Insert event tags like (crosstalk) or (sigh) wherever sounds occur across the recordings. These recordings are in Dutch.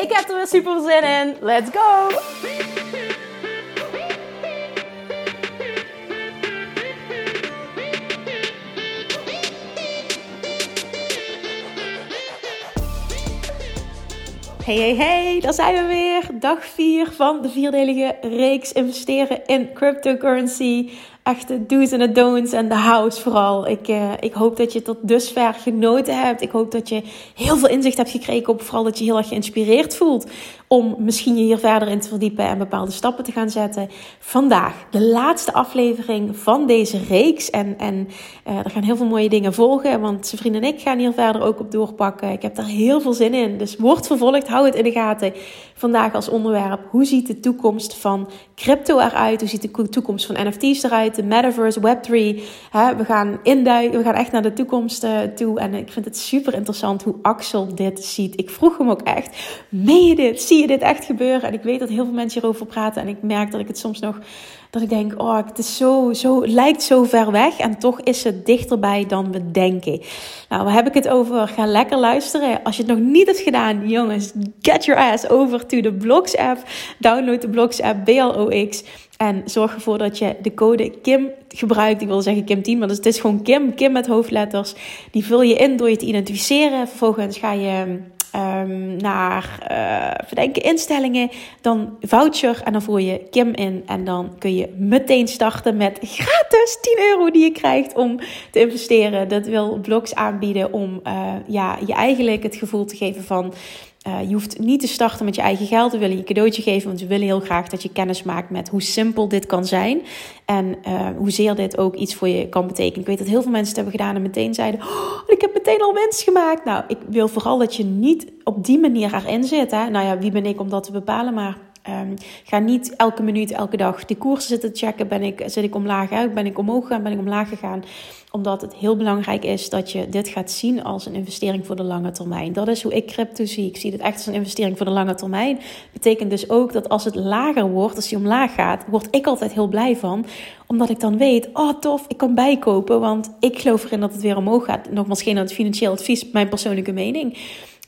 Ik heb er weer super zin in. Let's go! Hey, hey, hey, daar zijn we weer. Dag 4 van de vierdelige reeks investeren in cryptocurrency echte do's en de don'ts en de house vooral. Ik, uh, ik hoop dat je tot dusver genoten hebt. Ik hoop dat je heel veel inzicht hebt gekregen op vooral dat je heel erg geïnspireerd voelt om misschien je hier verder in te verdiepen en bepaalde stappen te gaan zetten. Vandaag de laatste aflevering van deze reeks. En, en uh, er gaan heel veel mooie dingen volgen, want zijn vrienden en ik gaan hier verder ook op doorpakken. Ik heb daar heel veel zin in. Dus word vervolgd, hou het in de gaten. Vandaag als onderwerp, hoe ziet de toekomst van crypto eruit? Hoe ziet de toekomst van NFT's eruit? De metaverse, Web3. Hè? We gaan induiken, we gaan echt naar de toekomst uh, toe. En ik vind het super interessant hoe Axel dit ziet. Ik vroeg hem ook echt, meen je dit? Zie je dit echt gebeuren? En ik weet dat heel veel mensen hierover praten. En ik merk dat ik het soms nog, dat ik denk, oh, het is zo, zo, lijkt zo ver weg. En toch is het dichterbij dan we denken. Nou, waar heb ik het over? Ga lekker luisteren. Als je het nog niet hebt gedaan, jongens, get your ass over to de Blogs app. Download de Blogs app BLOX. En zorg ervoor dat je de code Kim gebruikt. Ik wil zeggen Kim 10, maar het is gewoon Kim. Kim met hoofdletters. Die vul je in door je te identificeren. Vervolgens ga je um, naar uh, verdenken instellingen. Dan voucher en dan voer je Kim in. En dan kun je meteen starten met gratis 10 euro die je krijgt om te investeren. Dat wil Blogs aanbieden om uh, ja, je eigenlijk het gevoel te geven van... Uh, je hoeft niet te starten met je eigen geld. We willen je cadeautje geven, want we willen heel graag dat je kennis maakt met hoe simpel dit kan zijn. En uh, hoezeer dit ook iets voor je kan betekenen. Ik weet dat heel veel mensen het hebben gedaan en meteen zeiden: oh, Ik heb meteen al winst gemaakt. Nou, ik wil vooral dat je niet op die manier erin zit. Hè? Nou ja, wie ben ik om dat te bepalen? Maar Um, ga niet elke minuut, elke dag de koersen zitten checken. Ben ik, zit ik omlaag uit? Ben ik omhoog gegaan? Ben ik omlaag gegaan? Omdat het heel belangrijk is dat je dit gaat zien als een investering voor de lange termijn. Dat is hoe ik crypto zie. Ik zie dit echt als een investering voor de lange termijn. Betekent dus ook dat als het lager wordt, als die omlaag gaat, word ik altijd heel blij van. Omdat ik dan weet, oh tof, ik kan bijkopen. Want ik geloof erin dat het weer omhoog gaat. Nogmaals geen financieel advies, mijn persoonlijke mening.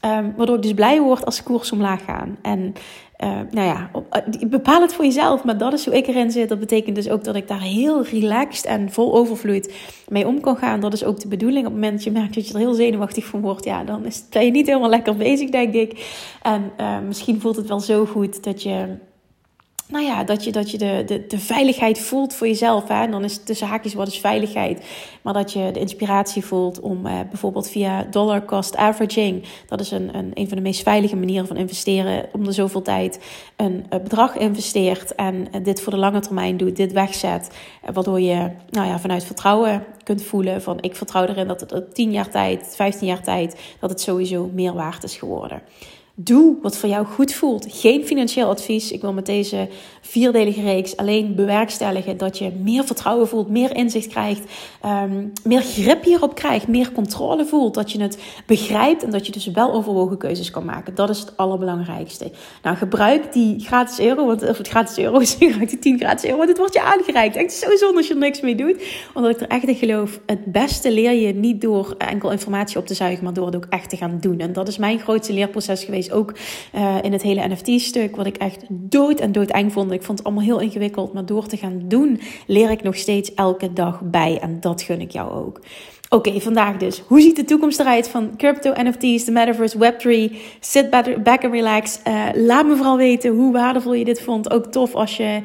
Um, waardoor ik dus blij word als de koers omlaag gaan. En uh, nou ja, uh, bepaal het voor jezelf. Maar dat is hoe ik erin zit. Dat betekent dus ook dat ik daar heel relaxed en vol overvloed mee om kan gaan. Dat is ook de bedoeling. Op het moment dat je merkt dat je er heel zenuwachtig van wordt, ja, dan is, ben je niet helemaal lekker bezig, denk ik. En uh, misschien voelt het wel zo goed dat je nou ja, dat je, dat je de, de, de veiligheid voelt voor jezelf. Hè? En dan is tussen haakjes wat is veiligheid. Maar dat je de inspiratie voelt om eh, bijvoorbeeld via dollar cost averaging. Dat is een, een, een van de meest veilige manieren van investeren. Om de zoveel tijd een, een bedrag investeert. En uh, dit voor de lange termijn doet. Dit wegzet. Uh, waardoor je nou ja, vanuit vertrouwen kunt voelen van ik vertrouw erin dat het op 10 jaar tijd, 15 jaar tijd. Dat het sowieso meer waard is geworden. Doe wat voor jou goed voelt. Geen financieel advies. Ik wil met deze vierdelige reeks alleen bewerkstelligen dat je meer vertrouwen voelt, meer inzicht krijgt, um, meer grip hierop krijgt, meer controle voelt. Dat je het begrijpt en dat je dus wel overwogen keuzes kan maken. Dat is het allerbelangrijkste. Nou, gebruik die gratis euro, want of het gratis euro (laughs) is, gebruik die 10 gratis euro, want het wordt je aangereikt. Echt zo zonde als je er niks mee doet. Omdat ik er echt in geloof, het beste leer je niet door enkel informatie op te zuigen, maar door het ook echt te gaan doen. En dat is mijn grootste leerproces geweest ook uh, in het hele NFT-stuk, wat ik echt dood en dood eng vond. Ik vond het allemaal heel ingewikkeld, maar door te gaan doen, leer ik nog steeds elke dag bij. En dat gun ik jou ook. Oké, vandaag dus. Hoe ziet de toekomst eruit van crypto, NFT's, de metaverse, Web3? Sit back and relax. Uh, laat me vooral weten hoe waardevol je dit vond. Ook tof als je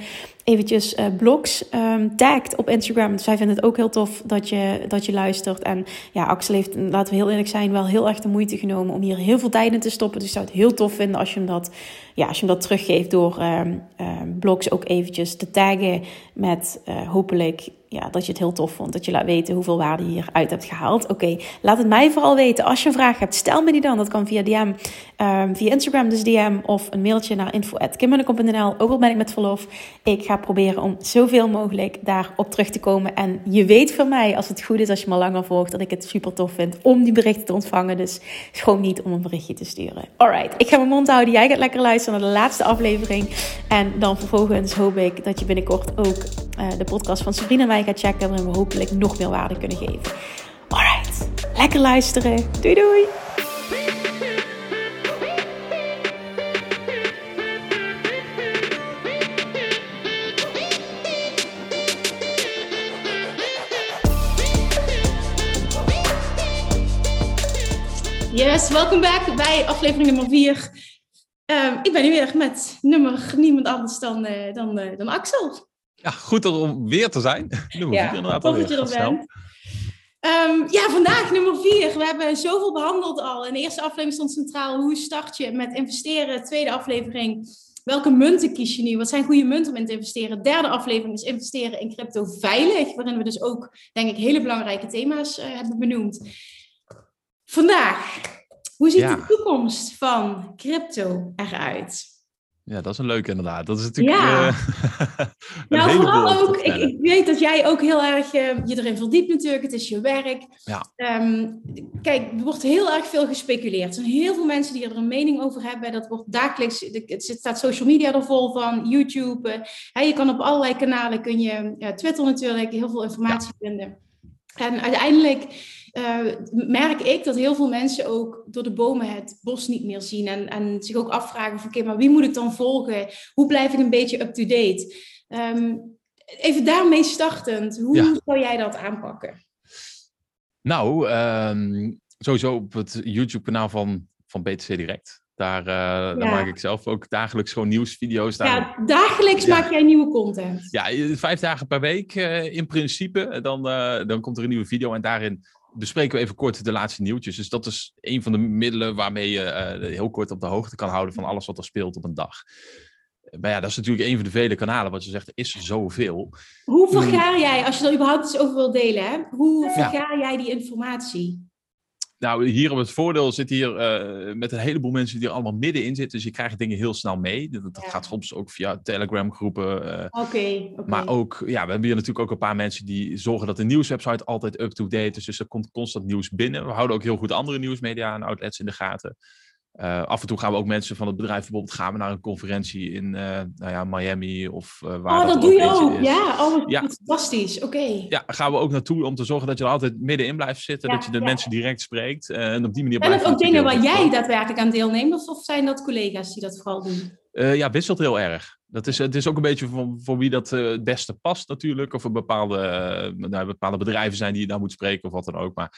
eventjes uh, blogs um, tagt op Instagram. Dus wij vinden het ook heel tof dat je, dat je luistert. En ja, Axel heeft, laten we heel eerlijk zijn, wel heel erg de moeite genomen om hier heel veel tijd in te stoppen. Dus ik zou het heel tof vinden als je hem dat, ja, als je hem dat teruggeeft door um, um, blogs ook eventjes te taggen met uh, hopelijk ja, dat je het heel tof vond. Dat je laat weten hoeveel waarde je hieruit hebt gehaald. Oké, laat het mij vooral weten. Als je een vraag hebt, stel me die dan. Dat kan via DM, um, via Instagram dus DM. Of een mailtje naar info.kimmunnekom.nl. Ook al ben ik met verlof. Ik ga proberen om zoveel mogelijk daarop terug te komen. En je weet van mij, als het goed is, als je me langer volgt, dat ik het super tof vind om die berichten te ontvangen. Dus gewoon niet om een berichtje te sturen. Alright, ik ga mijn mond houden. Jij gaat lekker luisteren naar de laatste aflevering. En dan vervolgens hoop ik dat je binnenkort ook uh, de podcast van Sabrina en mij gaat checken. Waarin we hopelijk nog meer waarde kunnen geven. Alright, lekker luisteren. Doei doei! Yes, welkom back bij aflevering nummer 4. Uh, ik ben hier weer met nummer niemand anders dan, uh, dan, uh, dan Axel. Ja, goed om weer te zijn. (laughs) nummer ja, 4 inderdaad. Tof dat je er bent. Um, ja, vandaag nummer 4. We hebben zoveel behandeld al. In de eerste aflevering stond centraal hoe start je met investeren. Tweede aflevering, welke munten kies je nu? Wat zijn goede munten om in te investeren? Derde aflevering is investeren in crypto veilig. Waarin we dus ook, denk ik, hele belangrijke thema's hebben benoemd. Vandaag, hoe ziet de toekomst van crypto eruit? Ja, dat is een leuke inderdaad. Dat is natuurlijk. Ja. (laughs) Uh, nou, vooral ook. Ik, ik, weet dat jij ook heel erg uh, je erin verdiept, natuurlijk. Het is je werk. Ja. Um, kijk, er wordt heel erg veel gespeculeerd. Er zijn heel veel mensen die er een mening over hebben. Dat wordt dagelijks. Het staat social media er vol van, YouTube. Uh, je kan op allerlei kanalen kun je, Twitter natuurlijk, heel veel informatie ja. vinden. En uiteindelijk uh, merk ik dat heel veel mensen ook door de bomen het bos niet meer zien. En, en zich ook afvragen van, oké, maar wie moet ik dan volgen? Hoe blijf ik een beetje up-to-date? Um, even daarmee startend, hoe ja. zou jij dat aanpakken? Nou, um, sowieso op het YouTube-kanaal van, van BTC Direct. Daar, uh, ja. daar, maak ik zelf ook dagelijks gewoon nieuwsvideo's. Daar... Ja, dagelijks ja. maak jij nieuwe content. Ja, vijf dagen per week uh, in principe. Dan, uh, dan komt er een nieuwe video en daarin bespreken we even kort de laatste nieuwtjes. Dus dat is een van de middelen waarmee je heel kort op de hoogte kan houden van alles wat er speelt op een dag. Maar ja, dat is natuurlijk een van de vele kanalen, wat je zegt, er is zoveel. Hoe vergaar jij, als je er überhaupt iets over wil delen, hè? hoe vergaar ja. jij die informatie? Nou, hier op het voordeel zit hier uh, met een heleboel mensen die er allemaal middenin zitten. Dus je krijgt dingen heel snel mee. Dat, dat ja. gaat soms ook via Telegram groepen. Uh, Oké. Okay, okay. Maar ook, ja, we hebben hier natuurlijk ook een paar mensen die zorgen dat de nieuwswebsite altijd up-to-date is. Dus er komt constant nieuws binnen. We houden ook heel goed andere nieuwsmedia en outlets in de gaten. Uh, af en toe gaan we ook mensen van het bedrijf bijvoorbeeld gaan we naar een conferentie in uh, nou ja, Miami of uh, waar. Oh, dat, dat doe je ook. Is. Ja, oh, ja. fantastisch. Oké. Okay. Ja, gaan we ook naartoe om te zorgen dat je er altijd middenin blijft zitten, ja, dat je de ja. mensen direct spreekt en op die manier. En ook dingen waar jij daadwerkelijk aan deelneemt, of, of zijn dat collega's die dat vooral doen? ja, wisselt heel erg. Dat is, het is ook een beetje voor, voor wie dat het beste past natuurlijk. Of er bepaalde, nou, bepaalde bedrijven zijn die je daar moet spreken of wat dan ook. Maar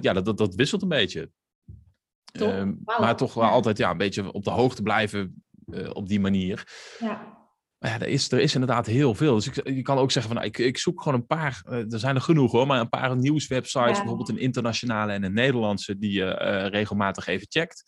ja, dat, dat, dat wisselt een beetje. Wow. Maar toch wel ja. altijd ja, een beetje op de hoogte blijven uh, op die manier. Ja. Maar ja, er is, er is inderdaad heel veel. Dus ik, je kan ook zeggen van, nou, ik, ik zoek gewoon een paar, uh, er zijn er genoeg hoor, maar een paar nieuwswebsites, ja. bijvoorbeeld een internationale en een Nederlandse, die je regelmatig even checkt.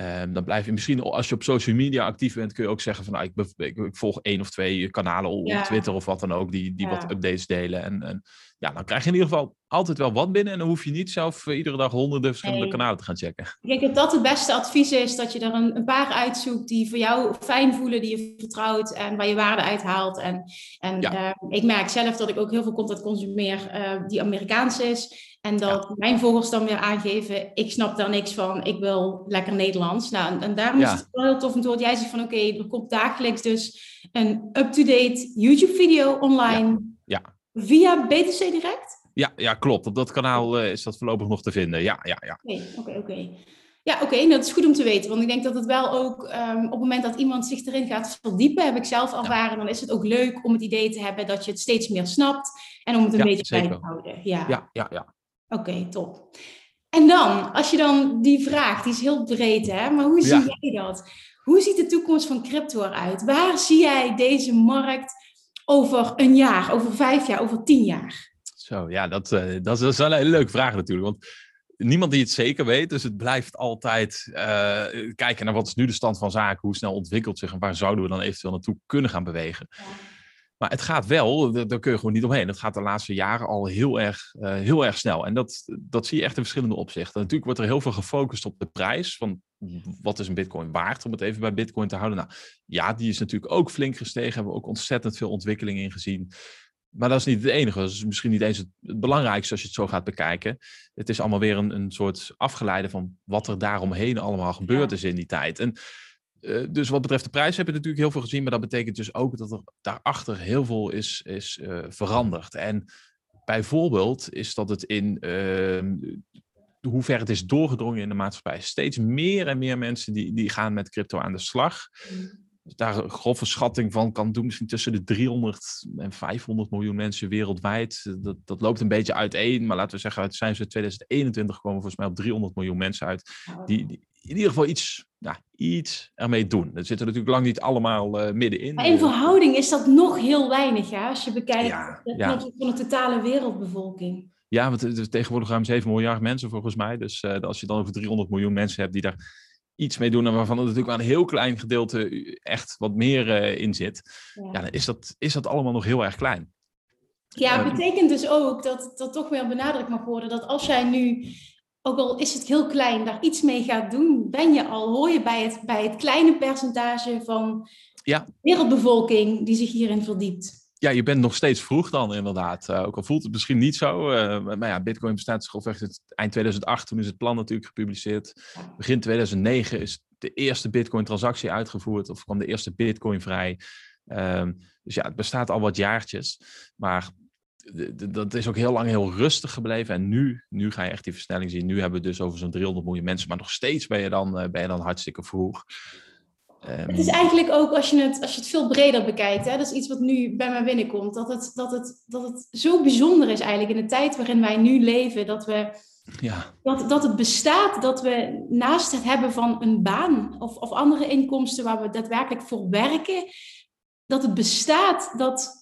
Um, dan blijf je misschien, als je op social media actief bent, kun je ook zeggen van nou, ik, ik, ik volg één of twee kanalen op ja. Twitter of wat dan ook, die, die wat updates delen. En, en, ja, dan krijg je in ieder geval altijd wel wat binnen en dan hoef je niet zelf uh, iedere dag honderden verschillende nee. kanalen te gaan checken. Ik denk dat dat het beste advies is, dat je er een, een, paar uitzoekt die voor jou fijn voelen, die je vertrouwt en waar je waarde uit haalt. En, en ja. uh, ik merk zelf dat ik ook heel veel content consumeer uh, die Amerikaans is. En dat ja. mijn volgers dan weer aangeven, ik snap daar niks van, ik wil lekker Nederlands. Nou, en, en daarom ja. is het wel heel tof om te horen. Jij zegt van oké, okay, er komt dagelijks dus een up-to-date YouTube-video online. Ja. Via BTC Direct? Ja, ja, klopt. Op dat kanaal uh, is dat voorlopig nog te vinden. Ja, ja, ja. Oké, okay, oké, oké. Ja, oké, okay, dat is goed om te weten. Want ik denk dat het wel ook um, op het moment dat iemand zich erin gaat verdiepen, heb ik zelf ervaren, ja. dan is het ook leuk om het idee te hebben dat je het steeds meer snapt en om het een ja, beetje bij te houden. Ja, ja, ja. ja. Oké, top. En dan, als je dan die vraagt, die is heel breed, hè? Maar hoe zie jij dat? Hoe ziet de toekomst van crypto eruit? Waar zie jij deze markt over een jaar, over vijf jaar, over tien jaar? Zo, ja, dat, uh, dat, is, wel een hele leuke vraag natuurlijk. Want niemand die het zeker weet. Dus het blijft altijd uh, kijken naar wat is nu de stand van zaken, hoe snel ontwikkelt zich en waar zouden we dan eventueel naartoe kunnen gaan bewegen. Ja. Maar het gaat wel, daar kun je gewoon niet omheen. Het gaat de laatste jaren al heel erg, uh, heel erg snel. En dat, dat zie je echt in verschillende opzichten. Natuurlijk wordt er heel veel gefocust op de prijs. Van wat is een bitcoin waard, om het even bij bitcoin te houden. Nou ja, die is natuurlijk ook flink gestegen. Hebben we ook ontzettend veel ontwikkeling in gezien. Maar dat is niet het enige. Dat is misschien niet eens het, belangrijkste als je het zo gaat bekijken. Het is allemaal weer een, een soort afgeleide van wat er daaromheen allemaal gebeurd is in die tijd. En uh, dus wat betreft de prijs heb je natuurlijk heel veel gezien, maar dat betekent dus ook dat er daarachter heel veel is, is uh, veranderd. En bijvoorbeeld is dat het in uh, hoe ver het is doorgedrongen in de maatschappij. Steeds meer en meer mensen die, die gaan met crypto aan de slag. Mm daar een grove schatting van kan doen, misschien tussen de 300 en 500 miljoen mensen wereldwijd. Dat, dat loopt een beetje uiteen, maar laten we zeggen, uit zijn ze 2021 gekomen volgens mij op 300 miljoen mensen uit, die, die in ieder geval iets, nou, iets ermee doen. Er zitten natuurlijk lang niet allemaal uh, middenin. Maar in verhouding is dat nog heel weinig, hè? als je bekijkt ja, ja. van de totale wereldbevolking. Ja, want het is tegenwoordig ruim 7 miljard mensen volgens mij. Dus uh, als je dan over 300 miljoen mensen hebt die daar iets mee doen en waarvan er natuurlijk maar een heel klein gedeelte echt wat meer uh, in zit, ja. dan is dat, is dat allemaal nog heel erg klein. Ja, ehm, betekent dus ook dat dat toch weer benadrukt mag worden dat als jij nu, ook al is het heel klein, daar iets mee gaat doen, ben je al, hoor je bij het, bij het kleine percentage van ja. wereldbevolking die zich hierin verdiept ja, je bent nog steeds vroeg dan inderdaad. Uh, ook al voelt het misschien niet zo. Uh, maar ja, Bitcoin bestaat grofweg eind 2008. Toen is het plan natuurlijk gepubliceerd. Begin 2009 is de eerste Bitcoin-transactie uitgevoerd. Of kwam de eerste Bitcoin vrij. Um, dus ja, het bestaat al wat jaartjes. Maar dat is ook heel lang heel rustig gebleven. En nu, nu ga je echt die versnelling zien. Nu hebben we dus over zo'n 300 miljoen mensen. Maar nog steeds ben je dan, uh, ben je dan hartstikke vroeg het is eigenlijk ook, als je het, als je het veel breder bekijkt, hè, dat is iets wat nu bij mij binnenkomt, dat het, dat, het, dat het zo bijzonder is eigenlijk in de tijd waarin wij nu leven, dat, we, ja. dat, dat het bestaat, dat we naast het hebben van een baan of, of andere inkomsten waar we daadwerkelijk voor werken, dat het bestaat dat,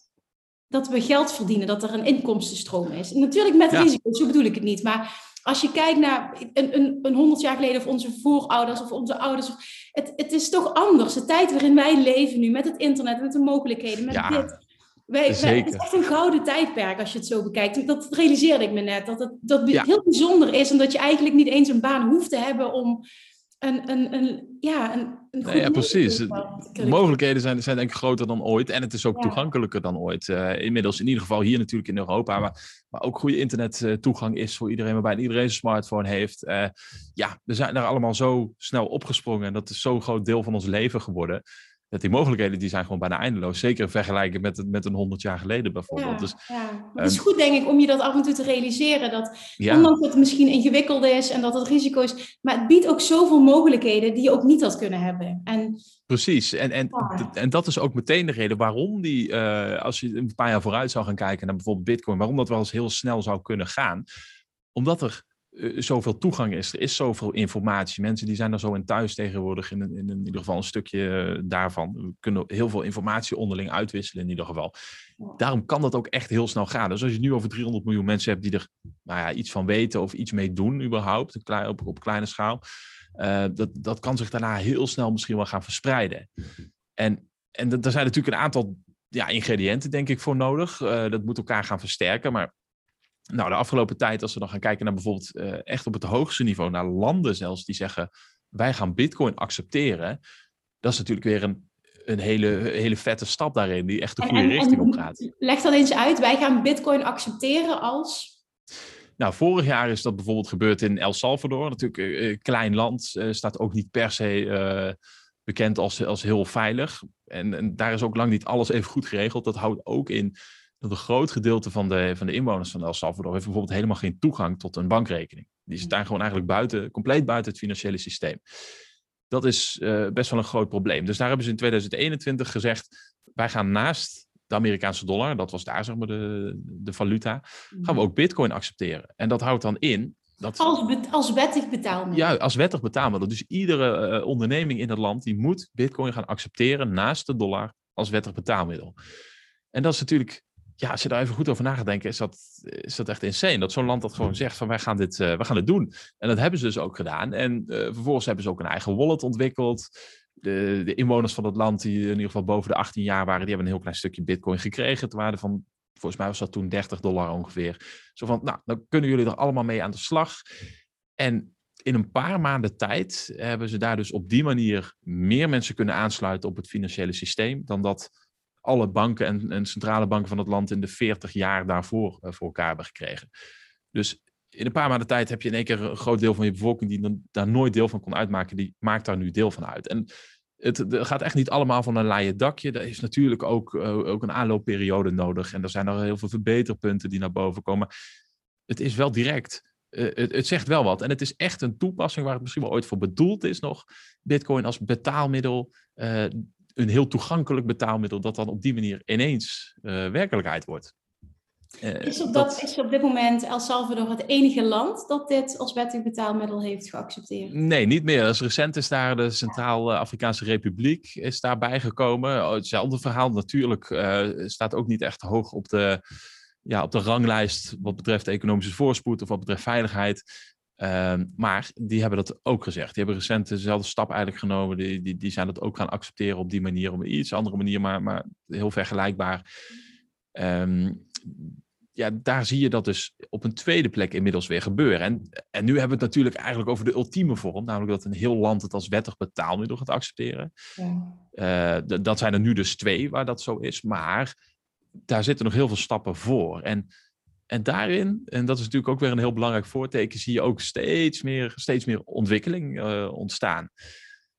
dat we geld verdienen, dat er een inkomstenstroom is. En natuurlijk met ja. risico's, zo bedoel ik het niet, maar als je kijkt naar een, een, een honderd jaar geleden of onze voorouders of onze ouders, het, het is toch anders. De tijd waarin wij leven nu met het internet, met de mogelijkheden, met ja, dit. Wij, het is echt een gouden tijdperk als je het zo bekijkt. Dat realiseerde ik me net. Dat het dat heel bijzonder is, omdat je eigenlijk niet eens een baan hoeft te hebben om een, een, een, ja, een nee, ja, precies. De mogelijkheden zijn, zijn denk ik groter dan ooit. En het is ook toegankelijker dan ooit. Uh, inmiddels in ieder geval hier natuurlijk in Europa. Maar, maar ook goede internettoegang is voor iedereen. Waarbij iedereen een smartphone heeft. Uh, ja, we zijn daar allemaal zo snel opgesprongen. En dat is zo'n groot deel van ons leven geworden dat die mogelijkheden die zijn gewoon bijna eindeloos. Zeker vergelijken met, met een honderd jaar geleden bijvoorbeeld. Ja, dus, ja. het is ehm, goed denk ik om je dat af en toe te realiseren. Dat ondanks dat het misschien ingewikkeld is en dat het risico is. Maar het biedt ook zoveel mogelijkheden die je ook niet had kunnen hebben. En, Precies. En, en, en dat is ook meteen de reden waarom die, uh, als je een paar jaar vooruit zou gaan kijken naar bijvoorbeeld bitcoin. Waarom dat wel eens heel snel zou kunnen gaan. Omdat er uh, zoveel toegang is. Er is zoveel informatie. Mensen die zijn er zo in thuis tegenwoordig. In, in, in ieder geval een stukje eh, daarvan. We kunnen heel veel informatie onderling uitwisselen in ieder geval. Daarom kan dat ook echt heel snel gaan. Dus als je nu over 300 miljoen mensen hebt die er nou ja, iets van weten of iets mee doen überhaupt. Op, op kleine schaal. Uh, dat, dat kan zich daarna heel snel misschien wel gaan verspreiden. En, en er zijn natuurlijk een aantal ja, ingrediënten, denk ik, voor nodig. Dat moet elkaar gaan versterken. Maar nou, de afgelopen tijd, als we dan gaan kijken naar bijvoorbeeld uh, echt op het hoogste niveau, naar landen zelfs die zeggen: wij gaan Bitcoin accepteren. Dat is natuurlijk weer een, een hele, hele vette stap daarin, die echt de goede richting op gaat. Leg dat eens uit. Wij gaan Bitcoin accepteren als. Nou, vorig jaar is dat bijvoorbeeld gebeurd in El Salvador. Natuurlijk een uh, klein land, staat ook niet per se bekend als, als heel veilig. En, en, daar is ook lang niet alles even goed geregeld. Dat houdt ook in dat een groot gedeelte van de, van de inwoners van El Salvador heeft bijvoorbeeld helemaal geen toegang tot een bankrekening. Die staan gewoon eigenlijk buiten, compleet buiten het financiële systeem. Dat is uh, best wel een groot probleem. Dus daar hebben ze in 2021 gezegd: wij gaan naast de Amerikaanse dollar, dat was daar zeg maar de, de valuta, gaan we ook Bitcoin accepteren. En dat houdt dan in dat, als, als wettig betaalmiddel. Ja, als wettig betaalmiddel. Dus iedere uh, onderneming in het land die moet Bitcoin gaan accepteren naast de dollar als wettig betaalmiddel. En dat is natuurlijk ja, als je daar even goed over na gaat denken, is dat, is dat echt insane. Dat zo'n land dat gewoon zegt van wij gaan dit, uh, wij gaan dit doen. En dat hebben ze dus ook gedaan. En uh, vervolgens hebben ze ook een eigen wallet ontwikkeld. de, de, inwoners van het land, die in ieder geval boven de 18 jaar waren, die hebben een heel klein stukje bitcoin gekregen. Ter waarde van, volgens mij was dat toen 30 dollar ongeveer. Zo van, nou, dan kunnen jullie er allemaal mee aan de slag. En in een paar maanden tijd hebben ze daar dus op die manier meer mensen kunnen aansluiten op het financiële systeem dan dat alle banken en, en centrale banken van het land in de 40 jaar daarvoor uh, voor elkaar hebben gekregen. Dus in een paar maanden tijd heb je in één keer een groot deel van je bevolking die dan, daar nooit deel van kon uitmaken, die maakt daar nu deel van uit. En het, gaat echt niet allemaal van een laaie dakje. Er is natuurlijk ook, uh, ook een aanloopperiode nodig. En er zijn nog heel veel verbeterpunten die naar boven komen. Het is wel direct. Uh, het, het, zegt wel wat. En het is echt een toepassing waar het misschien wel ooit voor bedoeld is nog. Bitcoin als betaalmiddel. Een heel toegankelijk betaalmiddel dat dan op die manier ineens werkelijkheid wordt. Uh, is, op dat, is op dit moment El Salvador het enige land dat dit als wettig betaalmiddel heeft geaccepteerd? Nee, niet meer. Als recent is daar de Centraal-Afrikaanse Republiek is daarbij gekomen. Oh, hetzelfde verhaal natuurlijk. Uh, staat ook niet echt hoog op de, ja, op de ranglijst wat betreft economische voorspoed of wat betreft veiligheid. Uh, maar die hebben dat ook gezegd. Die hebben recent dezelfde stap eigenlijk genomen. Die, die, die zijn dat ook gaan accepteren op die manier, op een iets andere manier, maar, maar heel vergelijkbaar. Um, ja, daar zie je dat dus op een tweede plek inmiddels weer gebeuren. En, en nu hebben we het natuurlijk eigenlijk over de ultieme vorm, namelijk dat een heel land het als wettig betaalmiddel gaat accepteren. Ja. Uh, dat zijn er nu dus twee waar dat zo is, maar daar zitten nog heel veel stappen voor. En, en daarin, en dat is natuurlijk ook weer een heel belangrijk voorteken, zie je ook steeds meer, steeds meer ontwikkeling uh, ontstaan.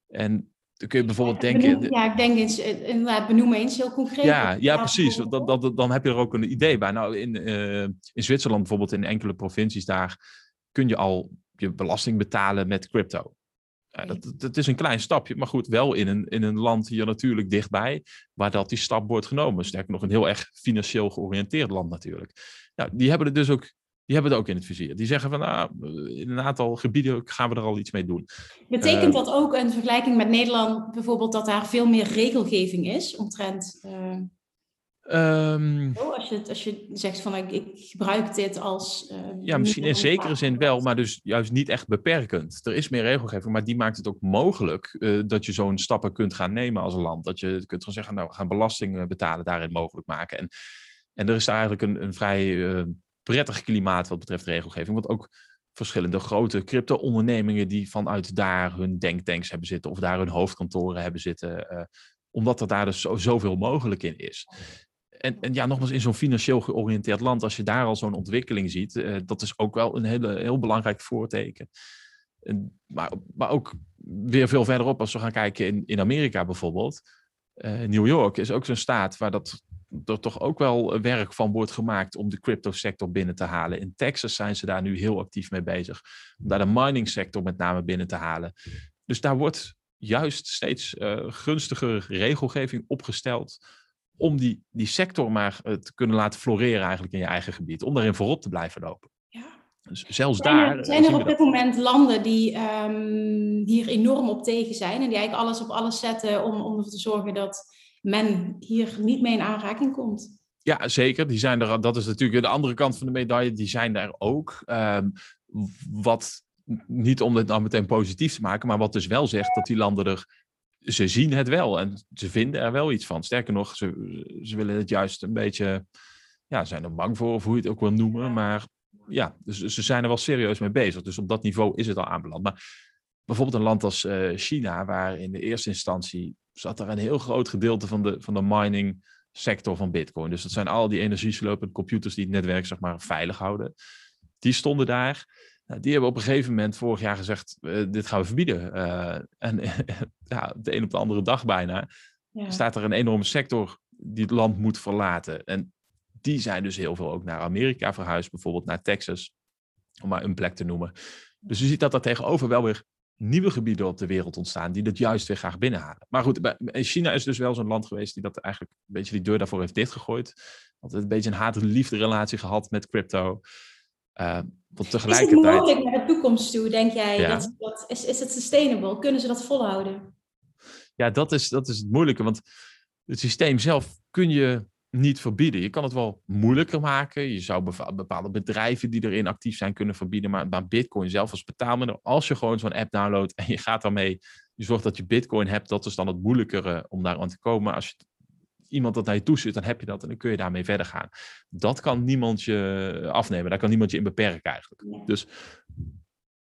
En dan kun je bijvoorbeeld denken... ja, ik denk eens, eh, inderdaad, benoem eens heel concreet. Ja, ja precies. Dat, dat, dan heb je er ook een idee bij. Nou, in, uh, in Zwitserland bijvoorbeeld, in enkele provincies daar, kun je al je belasting betalen met crypto. Ja, dat, dat is een klein stapje, maar goed, wel in een, in een land hier natuurlijk dichtbij, waar dat die stap wordt genomen. Sterker nog, een heel erg financieel georiënteerd land natuurlijk. Nou, die hebben er dus ook die hebben het ook in het vizier. Die zeggen van, nou, in een aantal gebieden gaan we er al iets mee doen. Betekent uh, dat ook een vergelijking met Nederland bijvoorbeeld dat daar veel meer regelgeving is omtrent... Uh, um, als, je, als je zegt van, ik, ik gebruik dit als... Uh, ja, misschien in zekere zin wel, maar dus juist niet echt beperkend. Er is meer regelgeving, maar die maakt het ook mogelijk dat je zo'n stappen kunt gaan nemen als een land. Dat je kunt gaan zeggen, nou, we gaan belasting betalen daarin mogelijk maken. En, en er is eigenlijk een, een vrij prettig klimaat wat betreft regelgeving. Want ook verschillende grote crypto-ondernemingen die vanuit daar hun denktanks hebben zitten of daar hun hoofdkantoren hebben zitten, omdat er daar dus zo, zoveel mogelijk in is. En, en ja, nogmaals, in zo'n financieel georiënteerd land, als je daar al zo'n ontwikkeling ziet, uh, dat is ook wel een hele, heel belangrijk voorteken. En, maar, maar ook weer veel verderop, als we gaan kijken in, in Amerika bijvoorbeeld. Uh, New York is ook zo'n staat waar dat er toch ook wel werk van wordt gemaakt om de crypto sector binnen te halen. In Texas zijn ze daar nu heel actief mee bezig. Om daar de mining sector met name binnen te halen. Dus daar wordt juist steeds uh, regelgeving opgesteld om die, die sector maar uh, te kunnen laten floreren eigenlijk in je eigen gebied. Om daarin voorop te blijven lopen. Ja. Dus zelfs zijn daar... Er, zijn er op dit moment landen die um, hier enorm op tegen zijn en die eigenlijk alles op alles zetten om, om ervoor te zorgen dat men hier niet mee in aanraking komt. Ja, zeker. Die zijn er, dat is natuurlijk de andere kant van de medaille. Die zijn daar ook. Um, wat niet om het nou meteen positief te maken, maar wat dus wel zegt dat die landen er. Ze zien het wel en ze vinden er wel iets van. Sterker nog, ze, ze willen het juist een beetje. Ja, zijn er bang voor, of hoe je het ook wil noemen. Maar ja, dus ze zijn er wel serieus mee bezig. Dus op dat niveau is het al aanbeland. Maar bijvoorbeeld een land als uh, China, waar in de eerste instantie zat er een heel groot gedeelte van de, van de mining sector van Bitcoin. Dus dat zijn al die energieslopende computers die het netwerk zeg maar veilig houden. Die stonden daar. Nou, die hebben op een gegeven moment vorig jaar gezegd: uh, dit gaan we verbieden. Uh, en (laughs) ja, de een op de andere dag bijna ja. staat er een enorme sector die het land moet verlaten. En die zijn dus heel veel ook naar Amerika verhuisd, bijvoorbeeld naar Texas, om maar een plek te noemen. Dus je ziet dat er tegenover wel weer nieuwe gebieden op de wereld ontstaan die dat juist weer graag binnenhalen. Maar goed, China is dus wel zo'n land geweest die dat eigenlijk een beetje die deur daarvoor heeft dichtgegooid. Altijd een beetje een haat-liefde relatie gehad met crypto. Uh, want tegelijkertijd... Is het mogelijk naar de toekomst toe, denk jij? Ja. Dat, dat, is, is het sustainable? Kunnen ze dat volhouden? Ja, dat is, dat is het moeilijke. Want het systeem zelf kun je niet verbieden. Je kan het wel moeilijker maken. Je zou bepaalde bedrijven die erin actief zijn kunnen verbieden. Maar, maar Bitcoin zelf als betaalmiddel, als je gewoon zo'n app downloadt en je gaat daarmee je zorgt dat je bitcoin hebt, dat is dan het moeilijkere om daar aan te komen. Als je iemand dat naar je toe zit, dan heb je dat en dan kun je daarmee verder gaan. Dat kan niemand je afnemen, daar kan niemand je in beperken eigenlijk. Dus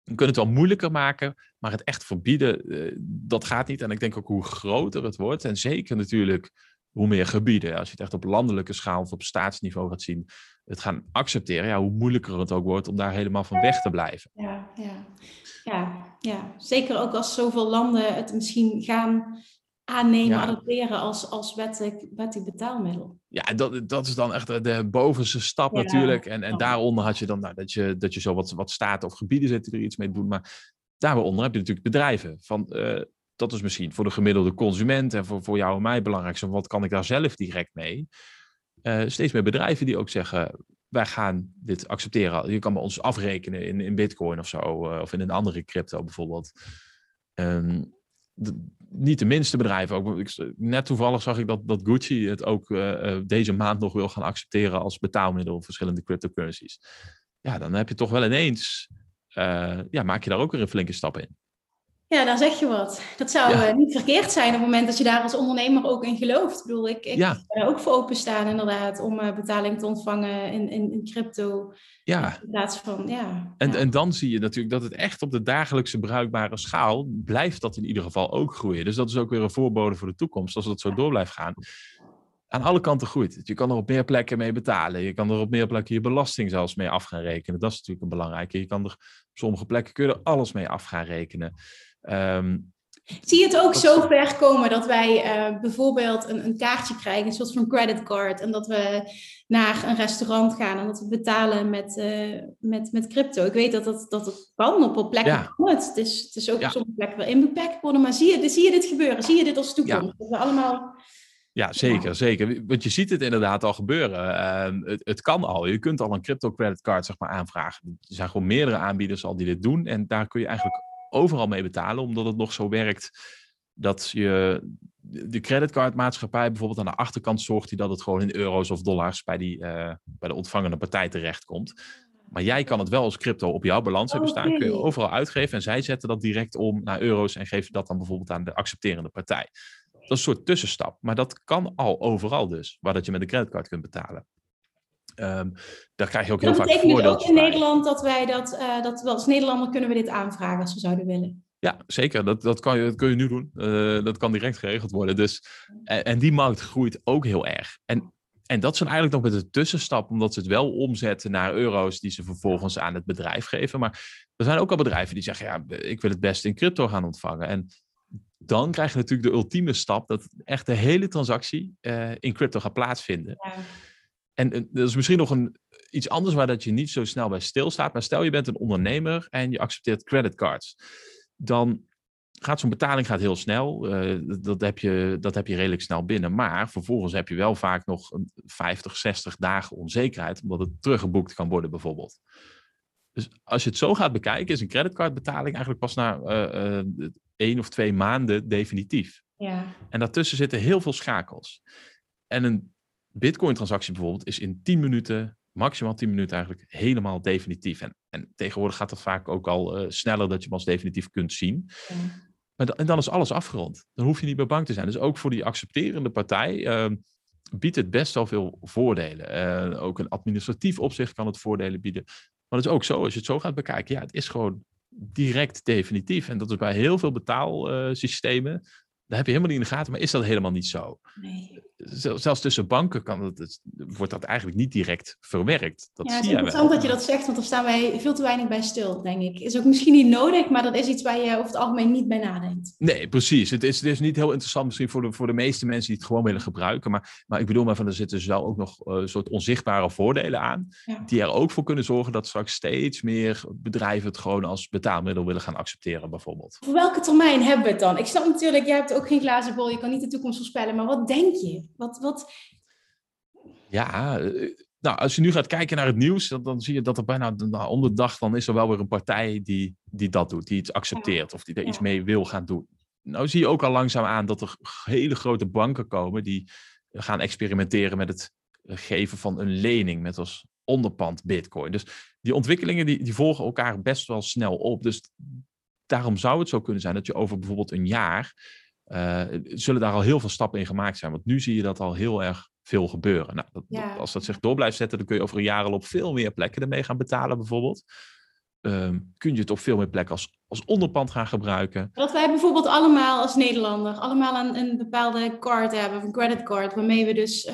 we kunnen het wel moeilijker maken, maar het echt verbieden, eh, dat gaat niet. En ik denk ook hoe groter het wordt, en zeker natuurlijk hoe meer gebieden, als je het echt op landelijke schaal of op staatsniveau gaat zien, het gaan accepteren, ja, hoe moeilijker het ook wordt om daar helemaal van weg te blijven. Ja, ja. Ja, ja, zeker ook als zoveel landen het misschien gaan aannemen, adopteren als, als wettig, wettig betaalmiddel. Ja, dat, dat is dan echt de, bovenste stap natuurlijk. En, en daaronder had je dan nou, dat, je, dat je zo wat, wat staten of gebieden zet die er iets mee doen. Maar daaronder heb je natuurlijk bedrijven. Van, uh, dat is misschien voor de gemiddelde consument en voor, voor jou en mij belangrijk. Wat kan ik daar zelf direct mee? Uh, steeds meer bedrijven die ook zeggen, wij gaan dit accepteren. Je kan bij ons afrekenen in, in bitcoin of zo, uh, of in een andere crypto bijvoorbeeld. Um, niet de minste bedrijven. Ook, net toevallig zag ik dat, dat Gucci het ook uh, deze maand nog wil gaan accepteren als betaalmiddel verschillende cryptocurrencies. Ja, dan heb je toch wel ineens, uh, ja, maak je daar ook weer een flinke stap in. Ja, daar zeg je wat. Dat zou ja. niet verkeerd zijn op het moment dat je daar als ondernemer ook in gelooft. Ik bedoel, ik, ik ja. er ook voor openstaan inderdaad om betaling te ontvangen in, in, in crypto. Ja. In plaats van, ja. En, ja. en dan zie je natuurlijk dat het echt op de dagelijkse bruikbare schaal blijft dat in ieder geval ook groeien. Dus dat is ook weer een voorbode voor de toekomst als dat zo door blijft gaan. Aan alle kanten groeit Je kan er op meer plekken mee betalen. Je kan er op meer plekken je belasting zelfs mee af gaan rekenen. Dat is natuurlijk een belangrijke. Je kan er op sommige plekken kun je er alles mee af gaan rekenen. Um, Zie je het ook zo ver komen dat wij uh, bijvoorbeeld een, een, kaartje krijgen, een soort van creditcard, en dat we naar een restaurant gaan en dat we betalen met, uh, met, met crypto? Ik weet dat dat, dat het kan op een plekken. Ja. Het. het. is, het is ook ja. op sommige plekken wel inbeperkt worden, maar zie je, zie je dit gebeuren? Zie je dit als toekomst? Ja. Dat we allemaal. Ja, zeker, zeker. Want je ziet het inderdaad al gebeuren. Uh, het, het, kan al. Je kunt al een crypto creditcard zeg maar, aanvragen. Er zijn gewoon meerdere aanbieders al die dit doen. En daar kun je eigenlijk overal mee betalen, omdat het nog zo werkt dat je de creditcardmaatschappij bijvoorbeeld aan de achterkant zorgt die dat het gewoon in euro's of dollars bij, die, uh, bij de ontvangende partij terechtkomt. Maar jij kan het wel als crypto op jouw balans hebben staan, kun je overal uitgeven en zij zetten dat direct om naar euro's en geven dat dan bijvoorbeeld aan de accepterende partij. Dat is een soort tussenstap, maar dat kan al overal dus, waar dat je met een creditcard kunt betalen. Um, daar krijg je ook heel vaak voordeel. Dat betekent ook in Nederland dat wij dat, uh, dat als Nederlander kunnen we dit aanvragen als we zouden willen. Ja, zeker. Dat, dat, kan, je, dat kun je nu doen. Uh, dat kan direct geregeld worden. Dus, en, en, die markt groeit ook heel erg. En, en dat zijn eigenlijk nog met de tussenstap, omdat ze het wel omzetten naar euro's die ze vervolgens aan het bedrijf geven. Maar er zijn ook al bedrijven die zeggen, ja, ik wil het best in crypto gaan ontvangen. En dan krijg je natuurlijk de ultieme stap dat echt de hele transactie uh, in crypto gaat plaatsvinden. Ja. En uh, dat is misschien nog een, iets anders waar dat je niet zo snel bij stilstaat. Maar stel je bent een ondernemer en je accepteert creditcards. Dan gaat zo'n betaling gaat heel snel. Uh, dat, heb je, dat heb je redelijk snel binnen. Maar vervolgens heb je wel vaak nog 50, 60 dagen onzekerheid. Omdat het teruggeboekt kan worden bijvoorbeeld. Dus als je het zo gaat bekijken, is een creditcardbetaling eigenlijk pas na uh, uh, één of twee maanden definitief. Ja. En daartussen zitten heel veel schakels. En een Bitcoin-transactie bijvoorbeeld is in 10 minuten, maximaal 10 minuten eigenlijk, helemaal definitief. En, en tegenwoordig gaat dat vaak ook al uh, sneller dat je hem als definitief kunt zien. Ja. Maar en dan is alles afgerond. Dan hoef je niet meer bang te zijn. Dus ook voor die accepterende partij uh, biedt het best wel veel voordelen. Uh, ook een administratief opzicht kan het voordelen bieden. Maar het is ook zo, als je het zo gaat bekijken, ja, het is gewoon direct definitief. En dat is bij heel veel betaalsystemen daar heb je helemaal niet in de gaten, maar is dat helemaal niet zo? Nee. Zelfs tussen banken kan het, wordt dat eigenlijk niet direct verwerkt. Dat ja, het is interessant dat je dat zegt, want daar staan wij veel te weinig bij stil, denk ik. Is ook misschien niet nodig, maar dat is iets waar je over het algemeen niet bij nadenkt. Nee, precies. Het is, het is niet heel interessant misschien voor de, voor de meeste mensen die het gewoon willen gebruiken. Maar, maar ik bedoel maar van, er zitten dus wel ook nog uh, een soort onzichtbare voordelen aan. Ja. Die er ook voor kunnen zorgen dat straks steeds meer bedrijven het gewoon als betaalmiddel willen gaan accepteren, bijvoorbeeld. Voor welke termijn hebben we het dan? Ik snap natuurlijk, jij hebt ook geen glazen bol, je kan niet de toekomst voorspellen, maar wat denk je? Wat, wat... Ja, nou, als je nu gaat kijken naar het nieuws, dan, dan zie je dat er bijna nou, om de dag, dan is er wel weer een partij die, die dat doet, die iets accepteert of die er ja. iets mee wil gaan doen. Nou zie je ook al langzaam aan dat er hele grote banken komen die gaan experimenteren met het geven van een lening met als onderpand bitcoin. Dus die ontwikkelingen die, die volgen elkaar best wel snel op. Dus daarom zou het zo kunnen zijn dat je over bijvoorbeeld een jaar, uh, zullen daar al heel veel stappen in gemaakt zijn. Want nu zie je dat al heel erg veel gebeuren. Nou, dat, Als dat zich door blijft zetten, dan kun je over een jaar al op veel meer plekken ermee gaan betalen bijvoorbeeld. Ehm, kun je het op veel meer plekken als, als onderpand gaan gebruiken. Dat wij bijvoorbeeld allemaal als Nederlander allemaal een, een bepaalde card hebben, een creditcard, waarmee we dus uh,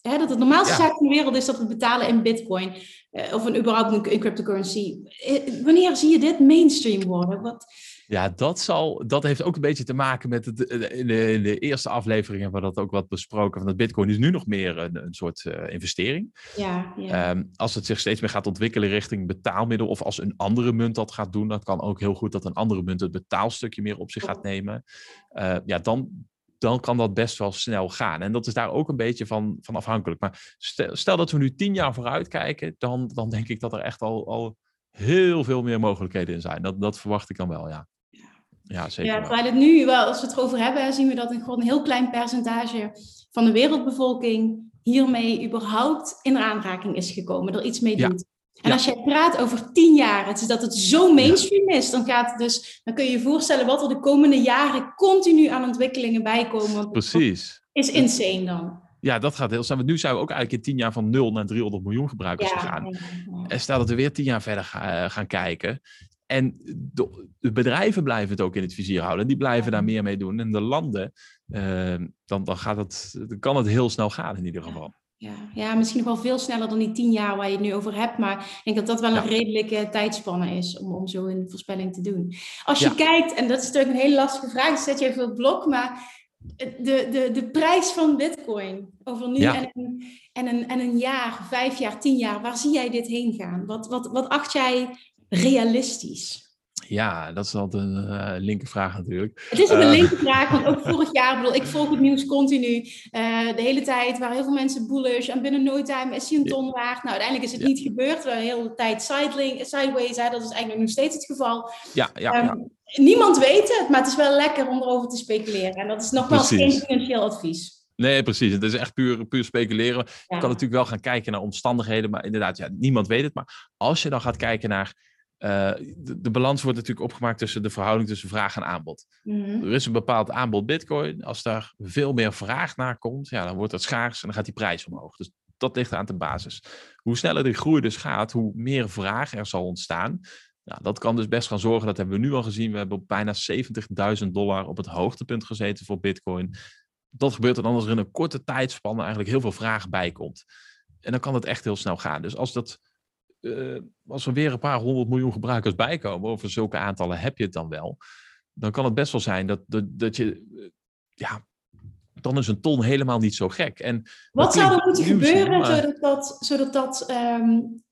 hè, dat het normaalste zaak in de wereld is dat we betalen in bitcoin. Uh, of een, überhaupt een, cryptocurrency. Uh, wanneer zie je dit mainstream worden? Wat... Ja, dat, zal, dat heeft ook een beetje te maken met het, in, de, in de eerste aflevering hebben we dat ook wat besproken. Van dat Bitcoin is nu nog meer een, een soort uh, investering. Ja, ja. Um, als het zich steeds meer gaat ontwikkelen richting betaalmiddel, of als een andere munt dat gaat doen, dat kan ook heel goed dat een andere munt het betaalstukje meer op zich gaat nemen. Uh, ja, dan, dan kan dat best wel snel gaan. En dat is daar ook een beetje van, van afhankelijk. Maar stel, stel dat we nu tien jaar vooruit kijken, dan, dan denk ik dat er echt al, al heel veel meer mogelijkheden in zijn. Dat, dat verwacht ik dan wel, ja. Ja, zeker. Ja, terwijl het nu, wel, als we het erover hebben, zien we dat een, gewoon een heel klein percentage van de wereldbevolking hiermee überhaupt in aanraking is gekomen, er iets mee doet. En als je praat over tien jaar, het is dat het zo mainstream is, dan, gaat het dus, dan kun je je voorstellen wat er de komende jaren continu aan ontwikkelingen bij komen. Precies. Is insane dan. Ja, dat gaat heel snel. Want nu zijn we ook eigenlijk in tien jaar van 0 naar 300 miljoen gebruikers gegaan. En stel dat we weer tien jaar verder eh, gaan kijken. En de, de, bedrijven blijven het ook in het vizier houden. En die blijven daar meer mee doen. En de landen, uh, dan, dan, gaat het, dan kan het heel snel gaan in ieder geval. Ja, ja, misschien nog wel veel sneller dan die tien jaar waar je het nu over hebt. Maar ik denk dat dat wel een redelijke tijdspanne is om, om zo een voorspelling te doen. Als je kijkt, en dat is natuurlijk een hele lastige vraag, dus zet je even op het blok. Maar de, de, de prijs van bitcoin over nu en, een, en, een, en een jaar, vijf jaar, tien jaar, waar zie jij dit heen gaan? Wat, wat, wat acht jij realistisch? Ja, dat is altijd een uh, linker vraag natuurlijk. Het is ook een uh, linker vraag, want ook vorig jaar, bedoel, ik volg het nieuws continu. Uh, de hele tijd waren heel veel mensen bullish en binnen no time is hij een ton waard. Nou, uiteindelijk is het ja. niet gebeurd. We hebben de hele tijd sideways, hè, dat is eigenlijk nog steeds het geval. Ja, ja, um, ja. Niemand weet het, maar het is wel lekker om erover te speculeren. En dat is nogmaals geen financieel advies. Nee, precies. Het is echt puur, puur speculeren. Ja. Je kan natuurlijk wel gaan kijken naar omstandigheden, maar inderdaad, ja, niemand weet het. Maar als je dan gaat kijken naar uh, de, de, balans wordt natuurlijk opgemaakt tussen de verhouding tussen vraag en aanbod. Mm -hmm. Er is een bepaald aanbod bitcoin. Als daar veel meer vraag naar komt, ja, dan wordt dat schaars en dan gaat die prijs omhoog. Dus dat ligt aan de basis. Hoe sneller die groei dus gaat, hoe meer vraag er zal ontstaan. Nou, dat kan dus best gaan zorgen, dat hebben we nu al gezien. We hebben op bijna 70.000 dollar op het hoogtepunt gezeten voor bitcoin. Dat gebeurt dan als er in een korte tijdspanne eigenlijk heel veel vraag bij komt. En dan kan het echt heel snel gaan. Dus als dat uh, als er weer een paar honderd miljoen gebruikers bijkomen, over zulke aantallen heb je het dan wel, dan kan het best wel zijn dat, dat, dat je, uh, ja, dan is een ton helemaal niet zo gek. En Wat zou er moeten gebeuren maar... zodat dat, zodat dat um,